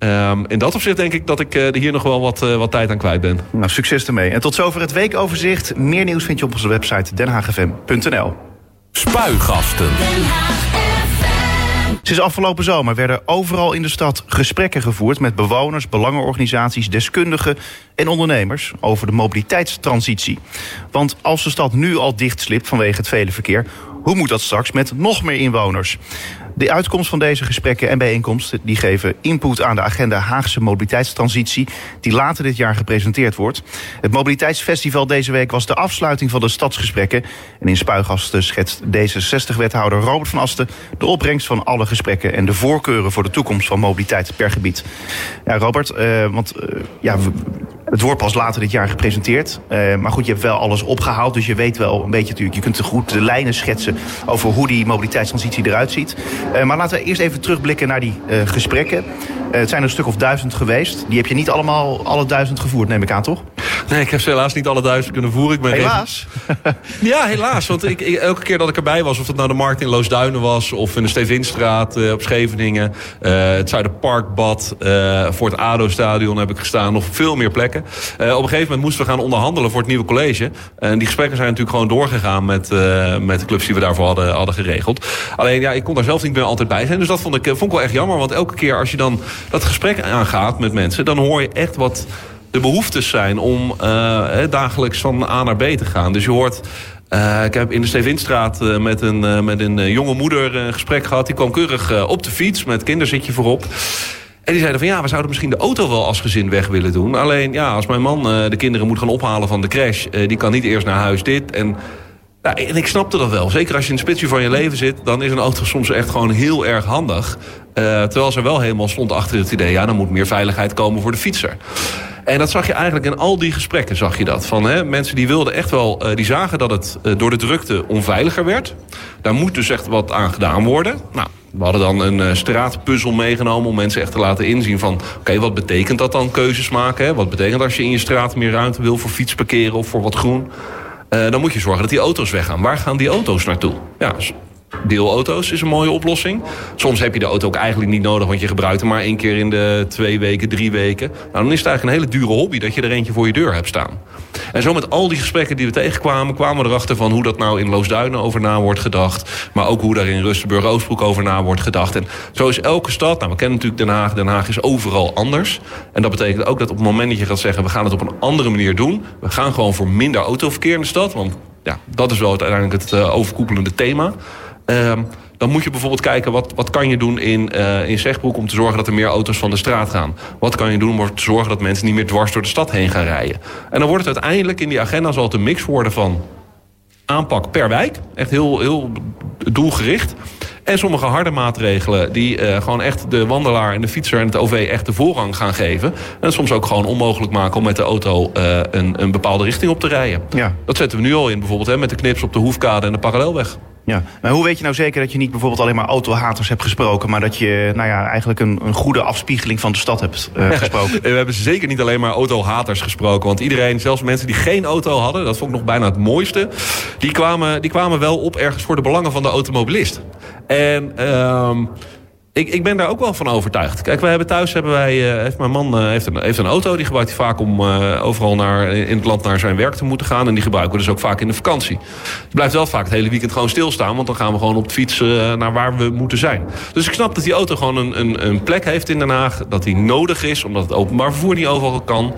[SPEAKER 3] Um, in dat opzicht denk ik dat ik uh, hier nog wel wat, uh, wat tijd aan kwijt ben.
[SPEAKER 2] Nou, succes ermee. En tot zover het weekoverzicht. Meer nieuws vind je op onze website denhagfm.nl.
[SPEAKER 1] Spuigasten.
[SPEAKER 2] Sinds afgelopen zomer werden overal in de stad gesprekken gevoerd met bewoners, belangenorganisaties, deskundigen en ondernemers over de mobiliteitstransitie. Want als de stad nu al dichtslipt vanwege het vele verkeer, hoe moet dat straks met nog meer inwoners? De uitkomst van deze gesprekken en bijeenkomsten die geven input aan de agenda Haagse mobiliteitstransitie, die later dit jaar gepresenteerd wordt. Het mobiliteitsfestival deze week was de afsluiting van de stadsgesprekken. En in Spuigasten schetst D66-wethouder Robert van Asten de opbrengst van alle gesprekken en de voorkeuren voor de toekomst van mobiliteit per gebied. Ja, Robert, uh, want uh, ja, het wordt pas later dit jaar gepresenteerd. Uh, maar goed, je hebt wel alles opgehaald. Dus je weet wel een beetje natuurlijk. Je kunt goed de lijnen schetsen over hoe die mobiliteitstransitie eruit ziet. Uh, maar laten we eerst even terugblikken naar die uh, gesprekken. het zijn er een stuk of duizend geweest. Die heb je niet allemaal alle duizend gevoerd, neem ik aan, toch?
[SPEAKER 3] Nee, ik heb ze helaas niet alle duizend kunnen voeren. Ik ben
[SPEAKER 2] helaas?
[SPEAKER 3] ja, helaas. Want ik, ik, elke keer dat ik erbij was, of dat nou de markt in Loosduinen was... of in de Stevinstraat op Scheveningen, het Zuiderparkbad... voor het ADO-stadion heb ik gestaan, nog veel meer plekken. Uh, op een gegeven moment moesten we gaan onderhandelen voor het nieuwe college. En die gesprekken zijn natuurlijk gewoon doorgegaan met, uh, met de clubs die we daarvoor hadden, hadden geregeld. Alleen ja, ik kon daar zelf niet meer altijd bij zijn. Dus dat vond ik, vond ik wel echt jammer. Want elke keer als je dan dat gesprek aangaat met mensen, dan hoor je echt wat de behoeftes zijn om uh, dagelijks van A naar B te gaan. Dus je hoort uh, ik heb in de Stevinstraat uh, met een, met een jonge moeder een gesprek gehad. Die kwam keurig op de fiets met kinderzitje voorop. En die zeiden van ja, we zouden misschien de auto wel als gezin weg willen doen. Alleen ja, als mijn man de kinderen moet gaan ophalen van de crash... Die kan niet eerst naar huis dit. En, ja, en ik snapte dat wel. Zeker als je in het spitsje van je leven zit... dan is een auto soms echt gewoon heel erg handig. Uh, terwijl ze wel helemaal stond achter het idee... ja, dan moet meer veiligheid komen voor de fietser. En dat zag je eigenlijk in al die gesprekken, zag je dat. Van, hè, mensen die wilden echt wel, uh, die zagen dat het uh, door de drukte onveiliger werd. Daar moet dus echt wat aan gedaan worden. Nou, we hadden dan een uh, straatpuzzel meegenomen om mensen echt te laten inzien van... oké, wat betekent dat dan, keuzes maken? Wat betekent als je in je straat meer ruimte wil voor fietsparkeren of voor wat groen? Dan moet je zorgen dat die auto's weggaan. Waar gaan die auto's naartoe? Ja, deelauto's is een mooie oplossing. Soms heb je de auto ook eigenlijk niet nodig... want je gebruikt hem maar één keer in de twee weken, drie weken. Nou, dan is het eigenlijk een hele dure hobby... dat je er eentje voor je deur hebt staan. En zo met al die gesprekken die we tegenkwamen... kwamen we erachter van hoe dat nou in Loosduinen over na wordt gedacht. Maar ook hoe daar in Rustenburg-Oostbroek over na wordt gedacht. En zo is elke stad... Nou, we kennen natuurlijk Den Haag. Den Haag is overal anders. En dat betekent ook dat op het moment dat je gaat zeggen... we gaan het op een andere manier doen... we gaan gewoon voor minder autoverkeer in de stad... want ja, dat is wel uiteindelijk het uh, overkoepelende thema... Ehm, dan moet je bijvoorbeeld kijken wat, wat kan je doen in, uh, in Zegbroek... om te zorgen dat er meer auto's van de straat gaan. Wat kan je doen om te zorgen dat mensen niet meer dwars door de stad heen gaan rijden. En dan wordt het uiteindelijk in die agenda zal het een mix worden van aanpak per wijk. Echt heel, heel doelgericht. En sommige harde maatregelen die uh, gewoon echt de wandelaar en de fietser en het OV echt de voorrang gaan geven. En soms ook gewoon onmogelijk maken om met de auto uh, een, een bepaalde richting op te rijden. Ja. Dat zetten we nu al in bijvoorbeeld hè, met de knips op de hoefkade en de parallelweg.
[SPEAKER 2] Ja, maar hoe weet je nou zeker dat je niet bijvoorbeeld alleen maar autohaters hebt gesproken... maar dat je nou ja, eigenlijk een, een goede afspiegeling van de stad hebt uh, gesproken?
[SPEAKER 3] we hebben zeker niet alleen maar autohaters gesproken. Want iedereen, zelfs mensen die geen auto hadden... dat vond ik nog bijna het mooiste... die kwamen, die kwamen wel op ergens voor de belangen van de automobilist. En... Uh, ik, ik ben daar ook wel van overtuigd. Kijk, wij hebben thuis hebben wij, uh, heeft mijn man uh, heeft, een, heeft een auto. Die gebruikt hij vaak om uh, overal naar, in het land naar zijn werk te moeten gaan. En die gebruiken we dus ook vaak in de vakantie. Die blijft wel vaak het hele weekend gewoon stilstaan. Want dan gaan we gewoon op de fiets naar waar we moeten zijn. Dus ik snap dat die auto gewoon een, een, een plek heeft in Den Haag. Dat die nodig is, omdat het openbaar vervoer niet overal kan.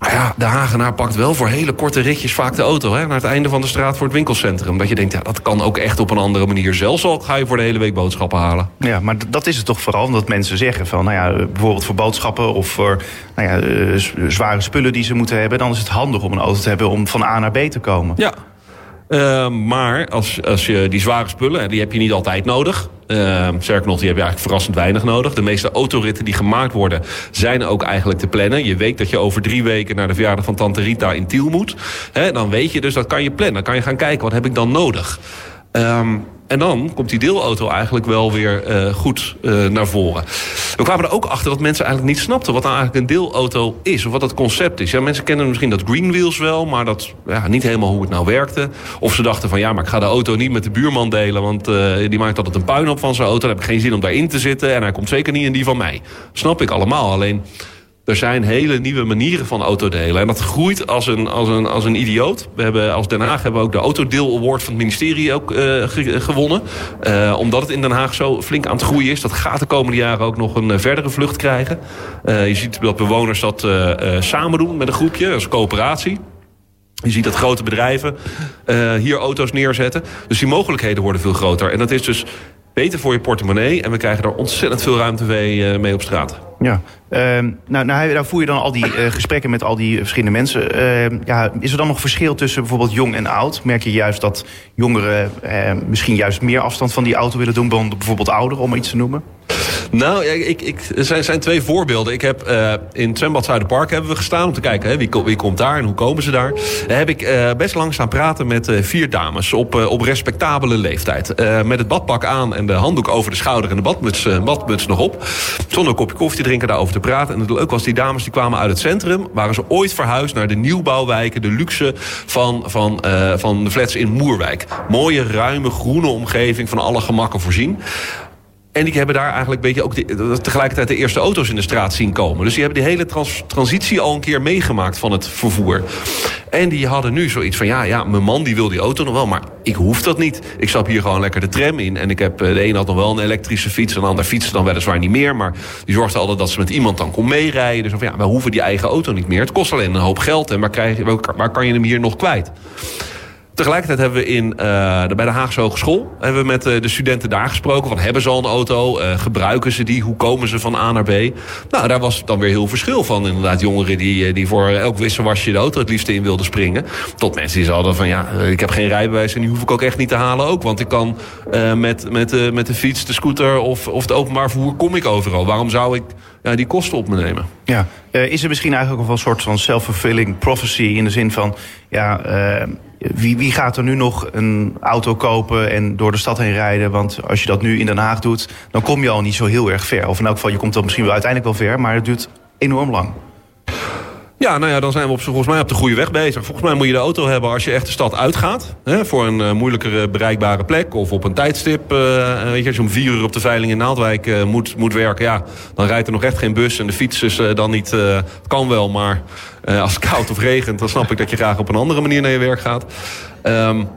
[SPEAKER 3] Maar ja, de Hagenaar pakt wel voor hele korte ritjes vaak de auto... Hè, naar het einde van de straat voor het winkelcentrum. Dat je denkt, ja, dat kan ook echt op een andere manier. Zelfs al ga je voor de hele week boodschappen halen.
[SPEAKER 2] Ja, maar dat is het toch vooral omdat mensen zeggen van... nou ja, bijvoorbeeld voor boodschappen of voor nou ja, eh, zware spullen die ze moeten hebben... dan is het handig om een auto te hebben om van A naar B te komen.
[SPEAKER 3] Ja, uh, maar als, als je die zware spullen, die heb je niet altijd nodig. Uh, sterker nog, die heb je eigenlijk verrassend weinig nodig. De meeste autoritten die gemaakt worden, zijn ook eigenlijk te plannen. Je weet dat je over drie weken naar de verjaardag van Tante Rita in Tiel moet. He, dan weet je dus, dat kan je plannen. Dan kan je gaan kijken, wat heb ik dan nodig? Um, en dan komt die deelauto eigenlijk wel weer uh, goed uh, naar voren. We kwamen er ook achter dat mensen eigenlijk niet snapten... wat nou eigenlijk een deelauto is, of wat dat concept is. Ja, mensen kennen misschien dat Green Wheels wel... maar dat ja, niet helemaal hoe het nou werkte. Of ze dachten van, ja, maar ik ga de auto niet met de buurman delen... want uh, die maakt altijd een puin op van zijn auto. Dan heb ik geen zin om daarin te zitten... en hij komt zeker niet in die van mij. Snap ik allemaal, alleen... Er zijn hele nieuwe manieren van autodelen. En dat groeit als een, als een, als een idioot. We hebben, als Den Haag hebben ook de Autodeel Award van het ministerie ook, uh, gewonnen. Uh, omdat het in Den Haag zo flink aan het groeien is. Dat gaat de komende jaren ook nog een uh, verdere vlucht krijgen. je ziet dat bewoners dat samen doen met een groepje, als coöperatie. Je ziet dat grote bedrijven hier auto's neerzetten. Dus die mogelijkheden worden veel groter. En dat is dus beter voor je portemonnee. En we krijgen er ontzettend veel ruimte mee op straat.
[SPEAKER 2] Ja, uh, nou, nou, voer je dan al die uh, gesprekken met al die verschillende mensen. Uh, ja, is er dan nog verschil tussen bijvoorbeeld jong en oud? Merk je juist dat jongeren ehm, misschien juist meer afstand van die auto willen doen dan bijvoorbeeld ouderen, om iets te noemen?
[SPEAKER 3] Nou, ik, ik, er zijn, twee voorbeelden. Ik heb uh, in Zwembad Zuiderpark hebben we gestaan om te kijken hè, wie, wie komt daar en hoe komen ze daar. Heb ik uh, best lang staan praten met uh, vier dames op, op respectabele leeftijd. met het badpak aan en de handdoek over de schouder en de badmuts, badmuts nog op. Zonder een kopje koffie drinken daarover te praten. En het leuk was, die dames die kwamen uit het centrum. Waren ze ooit verhuisd naar de nieuwbouwwijken, de luxe van, van, van de flats in Moerwijk. Mooie, ruime, groene omgeving van alle gemakken voorzien. En die hebben daar eigenlijk een beetje ook tegelijkertijd de eerste auto's in de straat zien komen. Dus die hebben die hele trans, transitie al een keer meegemaakt van het vervoer. En die hadden nu zoiets van, ja, ja, mijn man die wil die auto nog wel, maar ik hoef dat niet. Ik stap hier gewoon lekker de tram in. En ik heb, eh, de een had nog wel een elektrische fiets, en de ander fietste dan weliswaar niet meer. Maar die zorgde altijd dat ze met iemand dan kon meerijden. Dus van, ja, we hoeven die eigen auto niet meer. Het kost alleen een hoop geld. En waar, krijg waar kan je hem hier nog kwijt? Tegelijkertijd hebben we in, uh, bij de Haagse Hogeschool hebben we met uh, de studenten daar gesproken. Van, hebben ze al een auto? Uh, gebruiken ze die? Hoe komen ze van A naar B? Nou, daar was dan weer heel verschil van. Inderdaad, jongeren die, die voor elk wisselwasje de auto het liefste in wilden springen. Tot mensen die zeiden van, ja, ik heb geen rijbewijs en die hoef ik ook echt niet te halen ook. Want ik kan met, met, met de fiets, de scooter of, of het openbaar vervoer kom ik overal. Waarom zou ik ja, die kosten op me nemen?
[SPEAKER 2] Ja, is er misschien eigenlijk wel een soort van self-fulfilling prophecy in de zin van, ja wie, wie gaat er nu nog een auto kopen en door de stad heen rijden? Want als je dat nu in Den Haag doet, dan kom je al niet zo heel erg ver. Of in elk geval, je komt dan misschien wel uiteindelijk wel ver, maar het duurt enorm lang.
[SPEAKER 3] Ja, nou ja, dan zijn we op, volgens mij op de goede weg bezig. Volgens mij moet je de auto hebben als je echt de stad uitgaat. Hè, voor een uh, moeilijkere bereikbare plek of op een tijdstip. Uh, weet je, als je om vier uur op de veiling in Naaldwijk moet, moet werken... Ja, dan rijdt er nog echt geen bus en de fiets is dan niet... kan wel, maar als het koud of regent... dan snap ik dat je graag op een andere manier naar je werk gaat. Um,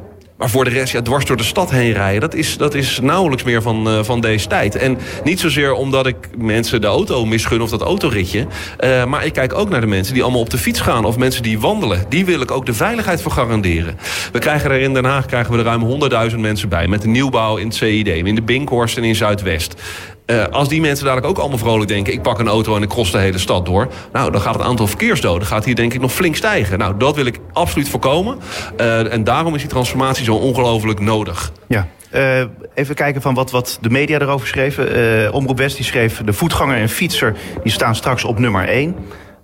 [SPEAKER 3] maar voor de rest, ja, dwars door de stad heen rijden... dat is, dat is nauwelijks meer van, uh, van deze tijd. En niet zozeer omdat ik mensen de auto misgun of dat autoritje... Uh, maar ik kijk ook naar de mensen die allemaal op de fiets gaan... of mensen die wandelen. Die wil ik ook de veiligheid voor garanderen. We krijgen er in Den Haag krijgen we er ruim 100.000 mensen bij... met de nieuwbouw in het CID, in de Binkhorst en in Zuidwest. Uh, als die mensen dadelijk ook allemaal vrolijk denken... ik pak een auto en ik cross de hele stad door... nou, dan gaat het aantal verkeersdoden gaat hier denk ik nog flink stijgen. Nou, dat wil ik absoluut voorkomen. Uh, en daarom is die transformatie zo ongelooflijk nodig.
[SPEAKER 2] Ja. Uh, even kijken van wat, wat de media erover schreven. Omroep West die schreef... de voetganger en fietser die staan straks op nummer 1.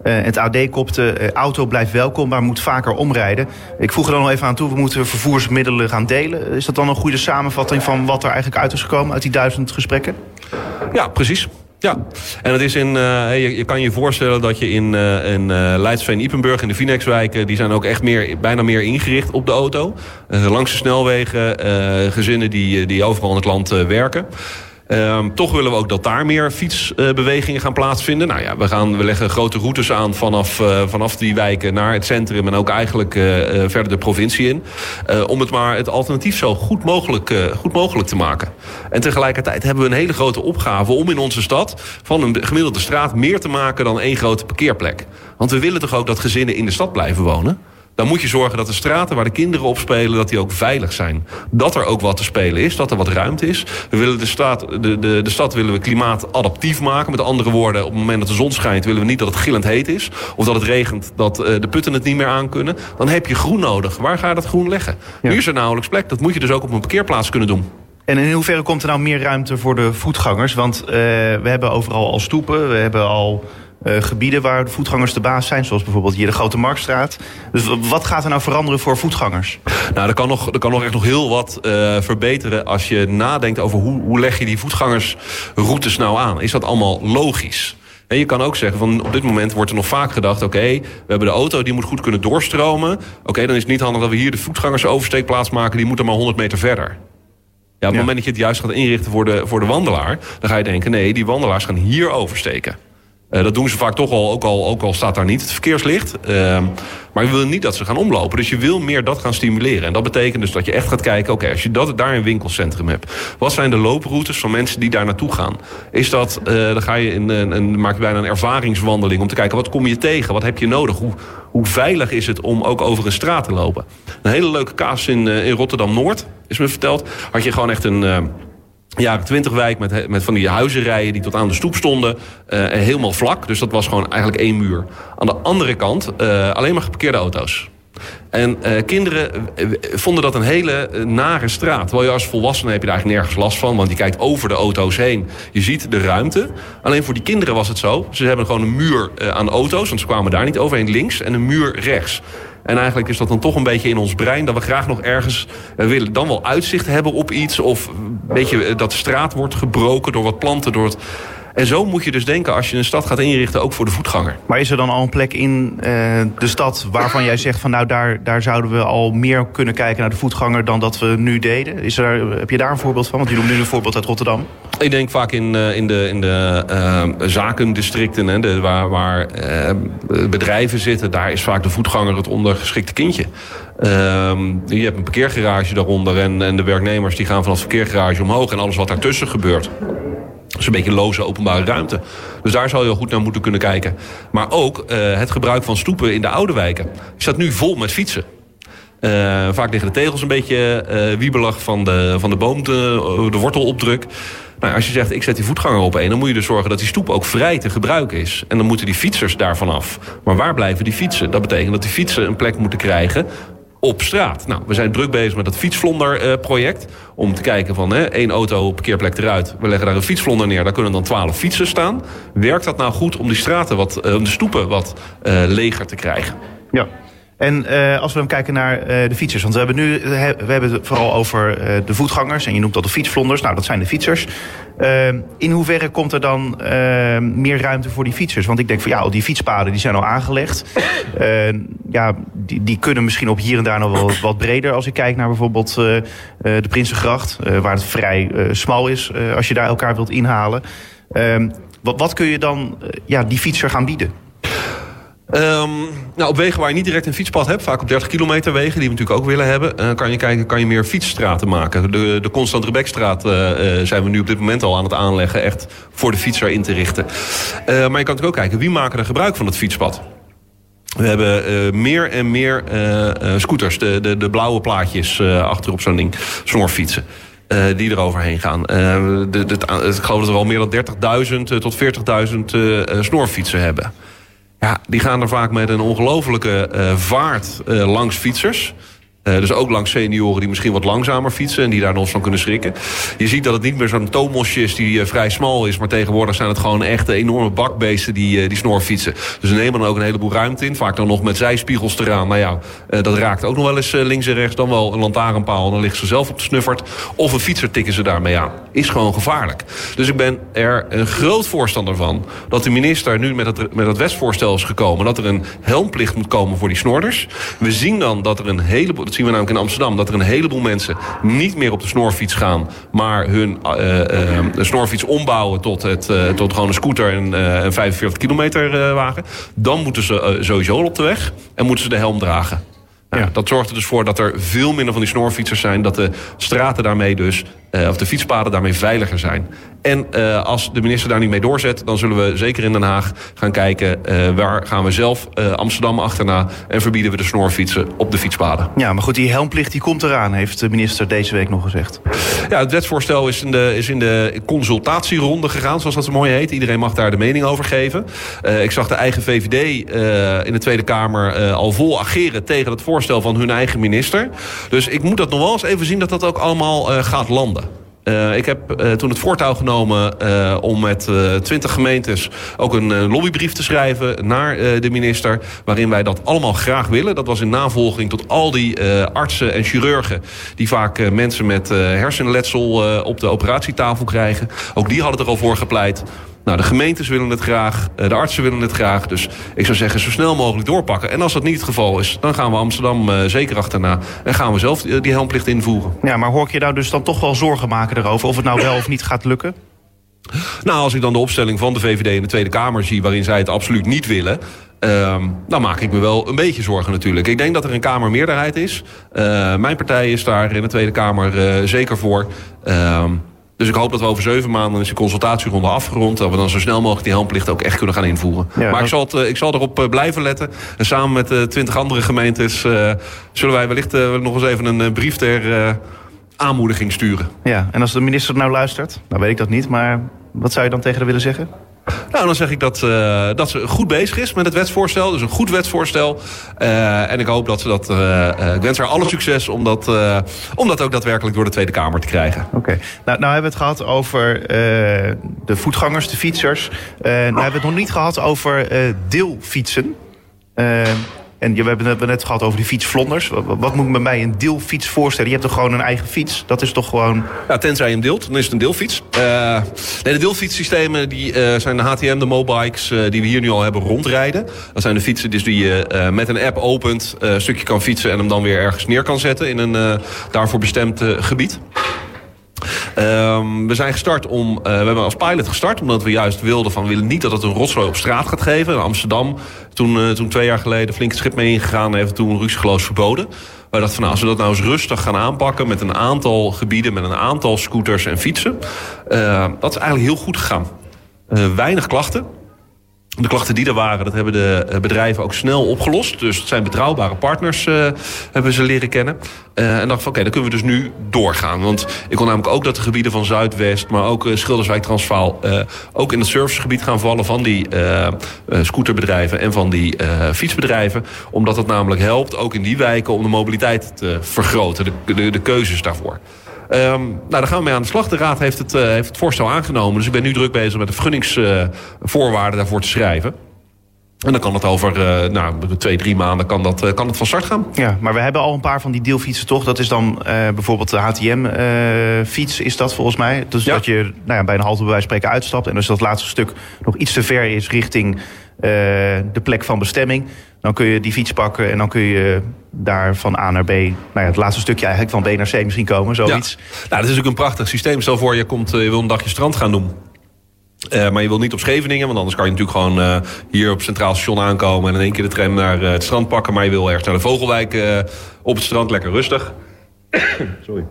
[SPEAKER 2] Uh, het AD kopte, uh, auto blijft welkom, maar moet vaker omrijden. Ik voeg er dan nog even aan toe, we moeten vervoersmiddelen gaan delen. Is dat dan een goede samenvatting van wat er eigenlijk uit is gekomen... uit die duizend gesprekken?
[SPEAKER 3] Ja, precies. Ja, en het is in, uh, je, je, kan je voorstellen dat je in, uh, in uh, Leidsveen, Ipenburg en de Vinexwijken... die zijn ook echt meer, bijna meer ingericht op de auto. langs de snelwegen, gezinnen die, die overal in het land werken. Um, toch willen we ook dat daar meer fietsbewegingen gaan plaatsvinden. Nou ja, we, gaan, we leggen grote routes aan vanaf, uh, vanaf die wijken naar het centrum... en ook eigenlijk uh, verder de provincie in. Om het maar het alternatief zo goed mogelijk, goed mogelijk te maken. En tegelijkertijd hebben we een hele grote opgave... om in onze stad van een gemiddelde straat meer te maken dan één grote parkeerplek. Want we willen toch ook dat gezinnen in de stad blijven wonen? Dan moet je zorgen dat de straten waar de kinderen op spelen... dat die ook veilig zijn. Dat er ook wat te spelen is, dat er wat ruimte is. We willen de, straat, de, de, de stad willen we klimaatadaptief maken. Met andere woorden, op het moment dat de zon schijnt... willen we niet dat het gillend heet is. Of dat het regent, dat uh, de putten het niet meer aankunnen. Dan heb je groen nodig. Waar ga je dat groen leggen? Ja. Nu is er nauwelijks plek. Dat moet je dus ook op een parkeerplaats kunnen doen.
[SPEAKER 2] En in hoeverre komt er nou meer ruimte voor de voetgangers? Want uh, we hebben overal al stoepen, we hebben al uh, gebieden waar de voetgangers de baas zijn. Zoals bijvoorbeeld hier de Grote Marktstraat. Dus wat gaat er nou veranderen voor voetgangers?
[SPEAKER 3] Nou, er kan nog, er kan nog echt nog heel wat uh, verbeteren als je nadenkt over hoe, hoe leg je die voetgangersroutes nou aan. Is dat allemaal logisch? En je kan ook zeggen, van op dit moment wordt er nog vaak gedacht... oké, okay, we hebben de auto, die moet goed kunnen doorstromen. Oké, okay, dan is het niet handig dat we hier de voetgangersoversteekplaats maken... die moeten maar 100 meter verder. Ja, op het ja. moment dat je het juist gaat inrichten voor de, voor de wandelaar... dan ga je denken, nee, die wandelaars gaan hier oversteken. Uh, dat doen ze vaak toch al, ook al, ook al staat daar niet het verkeerslicht. Uh, maar je wil niet dat ze gaan omlopen. Dus je wil meer dat gaan stimuleren. En dat betekent dus dat je echt gaat kijken... oké, als je dat, daar een winkelcentrum hebt... wat zijn de looproutes van mensen die daar naartoe gaan? Is dat, uh, dan ga je in, en maak je bijna een ervaringswandeling... om te kijken, wat kom je tegen? Wat heb je nodig? Hoe, hoe veilig is het om ook over een straat te lopen? Een hele leuke kaas in, in Rotterdam-Noord, is me verteld. Had je gewoon echt een jaren 20 wijk met, met van die huizenrijen die tot aan de stoep stonden. Uh, helemaal vlak, dus dat was gewoon eigenlijk één muur. Aan de andere kant uh, alleen maar geparkeerde auto's. En uh, kinderen vonden dat een hele nare straat. Terwijl je als volwassene heb je daar eigenlijk nergens last van. Want je kijkt over de auto's heen. Je ziet de ruimte. Alleen voor die kinderen was het zo. Ze hebben gewoon een muur aan auto's. Want ze kwamen daar niet overheen links. En een muur rechts. En eigenlijk is dat dan toch een beetje in ons brein... dat we graag nog ergens willen dan wel uitzicht hebben op iets... of een beetje dat de straat wordt gebroken door wat planten... door het en zo moet je dus denken als je een stad gaat inrichten, ook voor de voetganger.
[SPEAKER 2] Maar is er dan al een plek in uh, de stad waarvan jij zegt van nou daar, daar zouden we al meer kunnen kijken naar de voetganger dan dat we nu deden? Is er, heb je daar een voorbeeld van? Want je noemt nu een voorbeeld uit Rotterdam.
[SPEAKER 3] Ik denk vaak in, uh, in de, in de uh, zakendistricten, hè, de, waar, waar bedrijven zitten, daar is vaak de voetganger het ondergeschikte kindje. je hebt een parkeergarage daaronder en, en de werknemers die gaan vanaf het parkeergarage omhoog en alles wat daartussen gebeurt. Dat is een beetje loze openbare ruimte. Dus daar zou je goed naar moeten kunnen kijken. Maar ook uh, het gebruik van stoepen in de oude wijken. Die staat nu vol met fietsen. Uh, vaak liggen de tegels een beetje uh, wiebelig van de, van de boom, de, wortelopdruk. Nou, als je zegt, ik zet die voetganger op één... dan moet je dus zorgen dat die stoep ook vrij te gebruiken is. En dan moeten die fietsers daarvan af. Maar waar blijven die fietsen? Dat betekent dat die fietsen een plek moeten krijgen op straat. Nou, we zijn druk bezig met dat fietsvlonder-project. Uh, om te kijken van hè, één auto, parkeerplek eruit. We leggen daar een fietsvlonder neer. Daar kunnen dan twaalf fietsen staan. Werkt dat nou goed om die straten wat, uh, om de stoepen wat uh, leger te krijgen?
[SPEAKER 2] Ja. En uh, als we dan kijken naar uh, de fietsers. Want we hebben nu we hebben het vooral over de voetgangers. En je noemt dat de fietsvlonders. Nou, dat zijn de fietsers. in hoeverre komt er dan meer ruimte voor die fietsers? Want ik denk van ja, al die fietspaden die zijn al aangelegd. ja, die, die kunnen misschien op hier en daar nog wel wat breder. Als ik kijk naar bijvoorbeeld de Prinsengracht. waar het vrij smal is als je daar elkaar wilt inhalen. wat, wat kun je dan ja, die fietser gaan bieden?
[SPEAKER 3] Um, nou, op wegen waar je niet direct een fietspad hebt, vaak op 30 kilometer wegen, die we natuurlijk ook willen hebben, uh, kan je kijken, kan je meer fietsstraten maken. De, de Constant Rebekstraat uh, zijn we nu op dit moment al aan het aanleggen, echt voor de fietser in te richten. maar je kan natuurlijk ook kijken, wie maken er gebruik van het fietspad? We hebben meer en meer scooters, de, de, de blauwe plaatjes achter op zo'n ding, snorfietsen. Uh, die er overheen gaan. Uh, de, de, ik geloof dat we al meer dan 30.000 tot 40.000 snorfietsen hebben. Ja, die gaan er vaak met een ongelofelijke uh, vaart uh, langs fietsers. Uh, dus ook langs senioren die misschien wat langzamer fietsen... en die daar nog van kunnen schrikken. Je ziet dat het niet meer zo'n tomosje is die uh, vrij smal is... maar tegenwoordig zijn het gewoon echt enorme bakbeesten die, uh, die snorfietsen. Dus ze nemen dan ook een heleboel ruimte in. Vaak dan nog met zijspiegels eraan. Nou ja, dat raakt ook nog wel eens links en rechts. Dan wel een lantaarnpaal en dan ligt ze zelf op de snuffert. Of een fietser tikken ze daarmee aan. Is gewoon gevaarlijk. Dus ik ben er een groot voorstander van... dat de minister nu met het, met het wetsvoorstel is gekomen... dat er een helmplicht moet komen voor die snorders. We zien dan dat er een heleboel zien we namelijk in Amsterdam... dat er een heleboel mensen niet meer op de snorfiets gaan... maar hun uh, uh, snorfiets ombouwen tot, het, uh, tot gewoon een scooter en een 45 kilometer wagen. Dan moeten ze sowieso op de weg en moeten ze de helm dragen. Nou, ja. Dat zorgt er dus voor dat er veel minder van die snorfietsers zijn. Dat de straten daarmee dus, of de fietspaden daarmee veiliger zijn. En uh, als de minister daar niet mee doorzet... dan zullen we zeker in Den Haag gaan kijken... Uh, waar gaan we zelf Amsterdam achterna... en verbieden we de snorfietsen op de fietspaden.
[SPEAKER 2] Ja, maar goed, die helmplicht die komt eraan... heeft de minister deze week nog gezegd.
[SPEAKER 3] Ja, het wetsvoorstel is in de, is in de consultatieronde gegaan... zoals dat zo mooi heet. Iedereen mag daar de mening over geven. ik zag de eigen VVD in de Tweede Kamer... al vol ageren tegen het voorstel van hun eigen minister. Dus ik moet dat nog wel eens even zien... dat dat ook allemaal gaat landen. Uh, ik heb uh, toen het voortouw genomen uh, om met twintig gemeentes ook een lobbybrief te schrijven naar de minister. Waarin wij dat allemaal graag willen. Dat was in navolging tot al die artsen en chirurgen die vaak mensen met hersenletsel op de operatietafel krijgen. Ook die hadden er al voor gepleit. Nou, de gemeentes willen het graag, eh, de artsen willen het graag. Dus ik zou zeggen, zo snel mogelijk doorpakken. En als dat niet het geval is, dan gaan we Amsterdam uh, zeker achterna. En gaan we zelf die helmplicht invoeren.
[SPEAKER 2] Ja, maar hoor ik je nou dus dan toch wel zorgen maken erover... of het nou wel of niet gaat lukken?
[SPEAKER 3] Nou, als ik dan de opstelling van de VVD in de Tweede Kamer zie... waarin zij het absoluut niet willen... Um, dan maak ik me wel een beetje zorgen natuurlijk. Ik denk dat er een Kamermeerderheid is. Uh, mijn partij is daar in de Tweede Kamer uh, zeker voor. Um, dus ik hoop dat we over zeven maanden is de consultatieronde afgerond. Dat we dan zo snel mogelijk die helmplicht ook echt kunnen gaan invoeren. maar ik zal, het, eh, ik zal erop eh, blijven letten. En samen met de twintig andere gemeentes uh, zullen wij wellicht uh, nog eens even een brief ter aanmoediging sturen.
[SPEAKER 2] Ja, en als de minister nou luistert, nou weet ik dat niet. Maar wat zou je dan tegen haar willen zeggen?
[SPEAKER 3] Nou, dan zeg ik dat, uh, dat ze goed bezig is met het wetsvoorstel. Dus een goed wetsvoorstel. Uh, en ik hoop dat ze dat... Ik wens haar alle succes om dat, om dat ook daadwerkelijk door de Tweede Kamer te krijgen.
[SPEAKER 2] Oké. Nou, nou hebben we het gehad over de voetgangers, de fietsers. nou hebben we het nog niet gehad over deelfietsen. En we hebben het net gehad over die fietsvlonders. Wat moet ik me bij een deelfiets voorstellen? Je hebt toch gewoon een eigen fiets? Dat is toch gewoon...
[SPEAKER 3] Ja, tenzij je hem deelt, dan is het een deelfiets. Uh, nee, de deelfietssystemen die, uh, zijn de HTM, de mobikes... Uh, die we hier nu al hebben rondrijden. Dat zijn de fietsen dus die je met een app opent... een stukje kan fietsen en hem dan weer ergens neer kan zetten... in een daarvoor bestemd gebied. Um, we zijn gestart om, uh, we hebben als pilot gestart omdat we juist wilden van we willen niet dat het een rotzooi op straat gaat geven. In Amsterdam, toen, uh, toen twee jaar geleden flink het schip mee ingegaan, heeft toen ruksigloos verboden. We dachten van nou, als we dat nou eens rustig gaan aanpakken met een aantal gebieden, met een aantal scooters en fietsen. Uh, dat is eigenlijk heel goed gegaan. weinig klachten. De klachten die er waren, dat hebben de eh, bedrijven ook snel opgelost. Dus het zijn betrouwbare partners, uh, hebben ze leren kennen. Uh, en dacht van, oké, dan kunnen we dus nu doorgaan. Want ik kon namelijk ook dat de gebieden van Zuidwest... maar ook Schilderswijk, Transvaal... ook in het servicegebied gaan vallen van die scooterbedrijven... en van die fietsbedrijven. Omdat het namelijk helpt, ook in die wijken... om de mobiliteit te vergroten, de, de keuzes daarvoor. Um, nou, daar gaan we mee aan de slag. De Raad heeft het, uh, heeft het voorstel aangenomen. Dus ik ben nu druk bezig met de vergunningsvoorwaarden uh, daarvoor te schrijven. En dan kan het over uh, nou, twee, drie maanden kan dat, uh, kan het van start gaan.
[SPEAKER 2] Ja, maar we hebben al een paar van die deelfietsen toch? Dat is dan uh, bijvoorbeeld de HTM-fiets is dat volgens mij. Dus ja. dat je nou ja, bij een halte bij wijze van spreken uitstapt... en als dat laatste stuk nog iets te ver is richting de plek van bestemming... dan kun je die fiets pakken en dan kun je daar van A naar B... nou ja, het laatste stukje eigenlijk van B naar C misschien komen, zoiets.
[SPEAKER 3] Ja. Nou, dat is ook een prachtig systeem. Stel voor, je, komt, je wil een dagje strand gaan doen... Uh, maar je wil niet op Scheveningen, want anders kan je natuurlijk gewoon uh, hier op Centraal Station aankomen... en in één keer de tram naar uh, het strand pakken. Maar je wil ergens naar de Vogelwijk op het strand, lekker rustig. Sorry.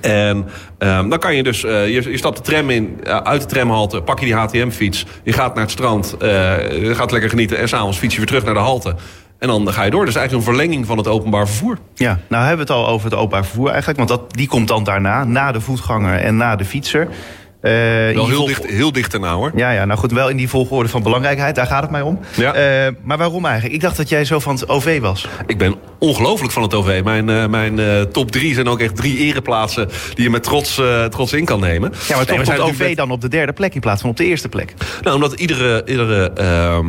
[SPEAKER 3] En um, dan kan je dus, je, je, stapt de tram in, uit de tramhalte, pak je die HTM-fiets... je gaat naar het strand, je gaat lekker genieten... en s'avonds fiets je weer terug naar de halte. En dan ga je door. Dus eigenlijk een verlenging van het openbaar vervoer.
[SPEAKER 2] Ja, nou hebben we het al over het openbaar vervoer eigenlijk. Want dat, die komt dan daarna, na de voetganger en na de fietser.
[SPEAKER 3] Uh, wel heel, dicht, heel dicht erna hoor.
[SPEAKER 2] Ja, ja, nou goed, wel in die volgorde van belangrijkheid, daar gaat het mij om. Ja. Uh, maar waarom eigenlijk? Ik dacht dat jij zo van het OV was.
[SPEAKER 3] Ik ben ongelooflijk van het OV. Mijn, uh, mijn top drie zijn ook echt drie ereplaatsen die je met trots, trots in kan nemen.
[SPEAKER 2] Ja, maar toch het OV dan op de derde plek in plaats van op de eerste plek?
[SPEAKER 3] Nou, omdat iedere... iedere ehm,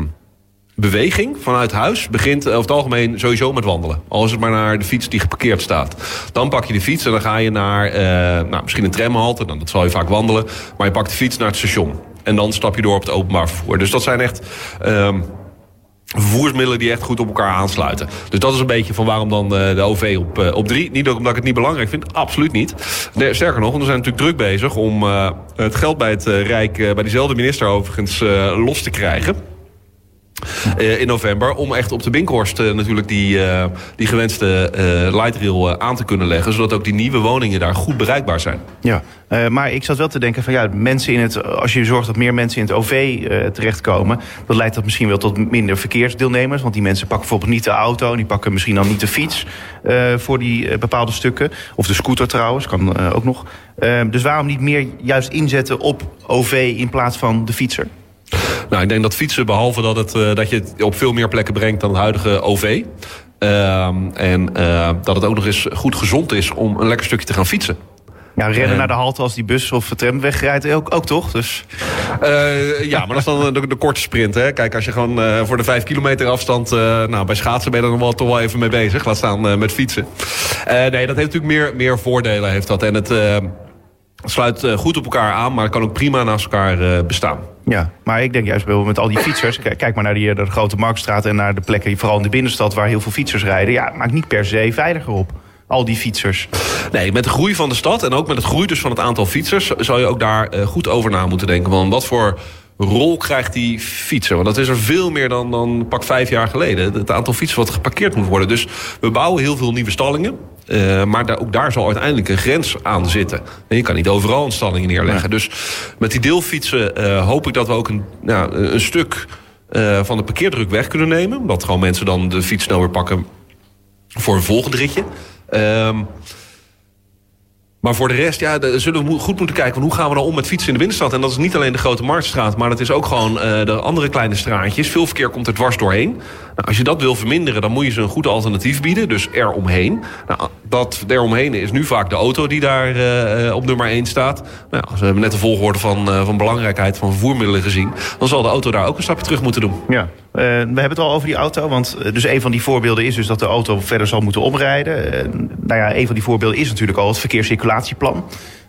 [SPEAKER 3] beweging vanuit huis begint over het algemeen sowieso met wandelen. Al is het maar naar de fiets die geparkeerd staat. Dan pak je de fiets en dan ga je naar uh, nou, misschien een tramhalte. Dan dat zal je vaak wandelen. Maar je pakt de fiets naar het station. En dan stap je door op het openbaar vervoer. Dus dat zijn echt... Um, vervoersmiddelen die echt goed op elkaar aansluiten. Dus dat is een beetje van waarom dan de, de OV op, op drie. Niet omdat ik het niet belangrijk vind, absoluut niet. Sterker nog, we zijn natuurlijk druk bezig om het geld bij het Rijk... bij diezelfde minister overigens los te krijgen. Uh, in november. Om echt op de Binkhorst uh, natuurlijk die, uh, die gewenste light rail aan te kunnen leggen. Zodat ook die nieuwe woningen daar goed bereikbaar zijn.
[SPEAKER 2] Ja, maar ik zat wel te denken van ja, mensen in het, als je zorgt dat meer mensen in het OV terechtkomen. Dan leidt dat misschien wel tot minder verkeersdeelnemers. Want die mensen pakken bijvoorbeeld niet de auto. Die pakken misschien dan niet de fiets voor die bepaalde stukken. Of de scooter trouwens, kan ook nog. dus waarom niet meer juist inzetten op OV in plaats van de fietser?
[SPEAKER 3] Nou, ik denk dat fietsen, behalve dat, het, uh, dat je het op veel meer plekken brengt dan het huidige OV. Uh, en uh, dat het ook nog eens goed gezond is om een lekker stukje te gaan fietsen.
[SPEAKER 2] Ja, rennen naar de halte als die bus of tram wegrijdt ook, ook toch? Dus...
[SPEAKER 3] Uh, ja, maar dat is dan de, de, korte sprint. Hè? Kijk, als je gewoon uh, voor de vijf kilometer afstand... Uh, nou, bij schaatsen ben je er nog wel, toch wel even mee bezig. Laat staan met fietsen. nee, dat heeft natuurlijk meer, meer voordelen. Heeft dat. En het sluit goed op elkaar aan, maar het kan ook prima naast elkaar bestaan.
[SPEAKER 2] Ja, maar ik denk juist met al die fietsers. Kijk maar naar die, de grote Marktstraat en naar de plekken, vooral in de binnenstad, waar heel veel fietsers rijden. Ja, maakt niet per se veiliger op. Al die fietsers.
[SPEAKER 3] Nee, met de groei van de stad en ook met het groei dus van het aantal fietsers... zou je ook daar uh, goed over na moeten denken. Want wat voor rol krijgt die fietser? Want dat is er veel meer dan, dan pak vijf jaar geleden. Het aantal fietsers wat geparkeerd moet worden. Dus we bouwen heel veel nieuwe stallingen. Uh, maar daar, ook daar zal uiteindelijk een grens aan zitten. En je kan niet overal een stalling neerleggen. Dus met die deelfietsen uh, hoop ik dat we ook een, nou, een stuk uh, van de parkeerdruk weg kunnen nemen. Dat gewoon mensen dan de fiets snel weer pakken voor een volgend ritje. Ehm, maar voor de rest, ja, zullen we goed moeten kijken... Hoe gaan we nou om met fietsen in de binnenstad? En dat is niet alleen de Grote Marktstraat... maar dat is ook gewoon uh, de andere kleine straatjes. Veel verkeer komt er dwars doorheen. Nou, als je dat wil verminderen, dan moet je ze een goed alternatief bieden. Dus eromheen. Nou, dat eromheen is nu vaak de auto die daar uh, op nummer 1 staat. Nou, we hebben net de volgorde van, van belangrijkheid van vervoermiddelen gezien. Dan zal de auto daar ook een stapje terug moeten doen.
[SPEAKER 2] Ja, we hebben het al over die auto. Want dus een van die voorbeelden is dus dat de auto verder zal moeten omrijden. nou ja, een van die voorbeelden is natuurlijk al het verkeerscirculatieplan.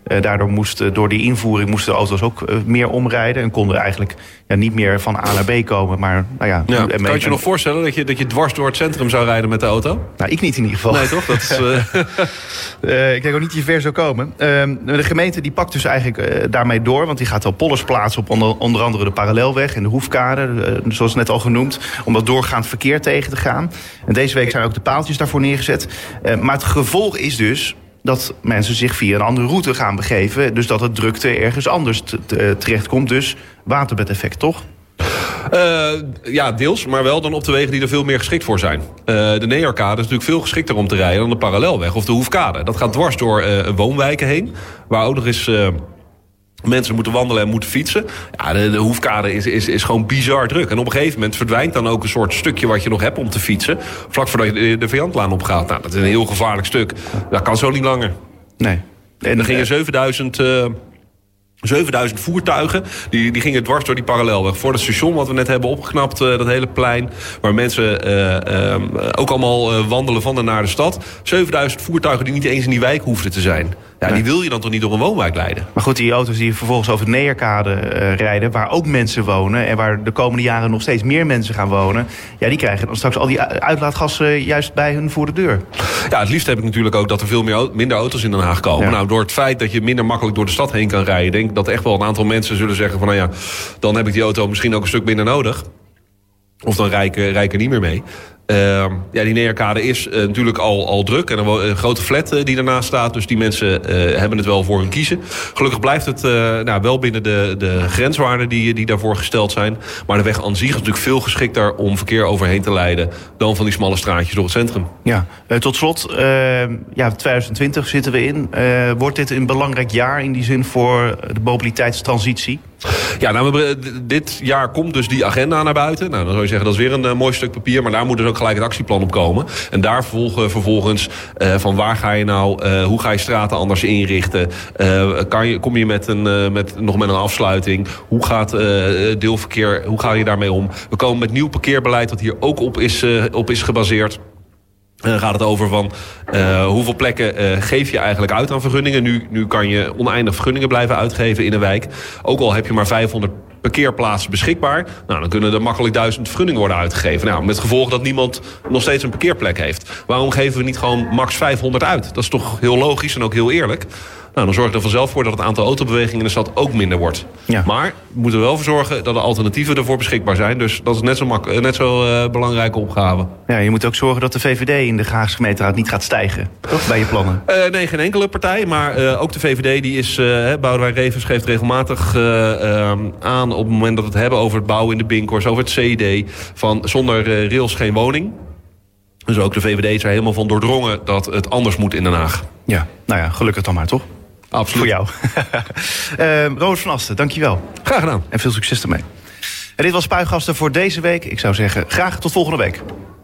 [SPEAKER 2] Uh, daardoor moest, uh, door die invoering moesten de auto's ook uh, meer omrijden. En konden eigenlijk ja, niet meer van A naar B komen. Maar, nou ja,
[SPEAKER 3] ja kan je je nog voorstellen dat je, dat je dwars door het centrum zou rijden met de auto?
[SPEAKER 2] Nou, ik niet in ieder geval.
[SPEAKER 3] Nee, toch? Dat is,
[SPEAKER 2] ik denk ook niet dat je ver zou komen. Ehm, de gemeente die pakt dus eigenlijk daarmee door. Want die gaat al pollers plaatsen op onder, onder andere de parallelweg en de hoefkade. zoals net al genoemd. Om dat doorgaand verkeer tegen te gaan. En deze week zijn ook de paaltjes daarvoor neergezet. maar het gevolg is dus dat mensen zich via een andere route gaan begeven. Dus dat het drukte ergens anders terechtkomt. Dus waterbedeffect, toch?
[SPEAKER 3] Uh, ja, deels, maar wel dan op de wegen die er veel meer geschikt voor zijn. Uh, de Neerkade is natuurlijk veel geschikter om te rijden dan de parallelweg of de Hoefkade. Dat gaat dwars door woonwijken heen, waar ook nog eens mensen moeten wandelen en moeten fietsen. Ja, de, de hoefkade is, is, is gewoon bizar druk. En op een gegeven moment verdwijnt dan ook een soort stukje wat je nog hebt om te fietsen. Vlak voordat je de, de Viantlaan opgaat. Nou, dat is een heel gevaarlijk stuk. Dat kan zo niet langer.
[SPEAKER 2] Nee.
[SPEAKER 3] En er gingen 7000 uh, 7000 voertuigen, die, die gingen dwars door die parallelweg. Voor het station wat we net hebben opgeknapt, uh, dat hele plein... waar mensen uh, uh, ook allemaal wandelen van en naar de stad. 7000 voertuigen die niet eens in die wijk hoefden te zijn. Ja, die wil je dan toch niet door een woonwijk leiden?
[SPEAKER 2] Maar goed, die auto's die vervolgens over het Neerkade rijden... waar ook mensen wonen en waar de komende jaren nog steeds meer mensen gaan wonen... ja, die krijgen dan straks al die uitlaatgassen juist bij hun voor de deur.
[SPEAKER 3] Ja, het liefst heb ik natuurlijk ook dat er veel meer, minder auto's in Den Haag komen. Ja. Nou, door het feit dat je minder makkelijk door de stad heen kan rijden... denk dat echt wel een aantal mensen zullen zeggen van... nou ja, dan heb ik die auto misschien ook een stuk minder nodig. Of dan rij ik, rij ik er niet meer mee. Uh, ja, die Neerkade is uh, natuurlijk al, al druk. En een, een grote flat uh, die daarnaast staat. Dus die mensen hebben het wel voor hun kiezen. Gelukkig blijft het nou, wel binnen de, de grenswaarden die, die daarvoor gesteld zijn. Maar de weg aan zich is natuurlijk veel geschikter om verkeer overheen te leiden... dan van die smalle straatjes door het centrum.
[SPEAKER 2] Ja, tot slot, ja, 2020 zitten we in. wordt dit een belangrijk jaar in die zin voor de mobiliteitstransitie?
[SPEAKER 3] Ja, nou, we, dit jaar komt dus die agenda naar buiten. Nou, dan zou je zeggen, dat is weer een uh, mooi stuk papier. Maar daar moet dus ook gelijk een actieplan op komen. En daar volgen vervolgens uh, van waar ga je nou... Hoe ga je straten anders inrichten? kan je, kom je met een, met, nog met een afsluiting? Hoe gaat deelverkeer, hoe ga je daarmee om? We komen met nieuw parkeerbeleid dat hier ook op is, op is gebaseerd. Dan gaat het over van uh, hoeveel plekken uh, geef je eigenlijk uit aan vergunningen. Nu, nu kan je oneindig vergunningen blijven uitgeven in een wijk. Ook al heb je maar 500 parkeerplaatsen beschikbaar. Nou, dan kunnen er makkelijk duizend vergunningen worden uitgegeven. Nou, met gevolg dat niemand nog steeds een parkeerplek heeft. Waarom geven we niet gewoon max 500 uit? Dat is toch heel logisch en ook heel eerlijk. Nou, dan zorgt er vanzelf voor dat het aantal autobewegingen in de stad ook minder wordt. Ja. Maar we moeten er wel voor zorgen dat de alternatieven ervoor beschikbaar zijn. Dus dat is net zo, mak net zo uh, belangrijke opgave.
[SPEAKER 2] Ja, je moet ook zorgen dat de VVD in de Haagse gemeenteraad niet gaat stijgen. Toch bij je plannen?
[SPEAKER 3] Uh, nee, geen enkele partij. Maar uh, ook de VVD die is... Boudewijn Revens geeft regelmatig aan op het moment dat we het hebben over het bouwen in de Binkors, over het CD. Van zonder rails geen woning. Dus ook de VVD is er helemaal van doordrongen dat het anders moet in Den Haag.
[SPEAKER 2] Ja, nou ja, gelukkig dan maar, toch?
[SPEAKER 3] Absoluut.
[SPEAKER 2] Voor jou. uh, Roos van Asten, dankjewel.
[SPEAKER 3] Graag gedaan.
[SPEAKER 2] En veel succes ermee. En dit was Spuigasten voor deze week. Ik zou zeggen, graag tot volgende week.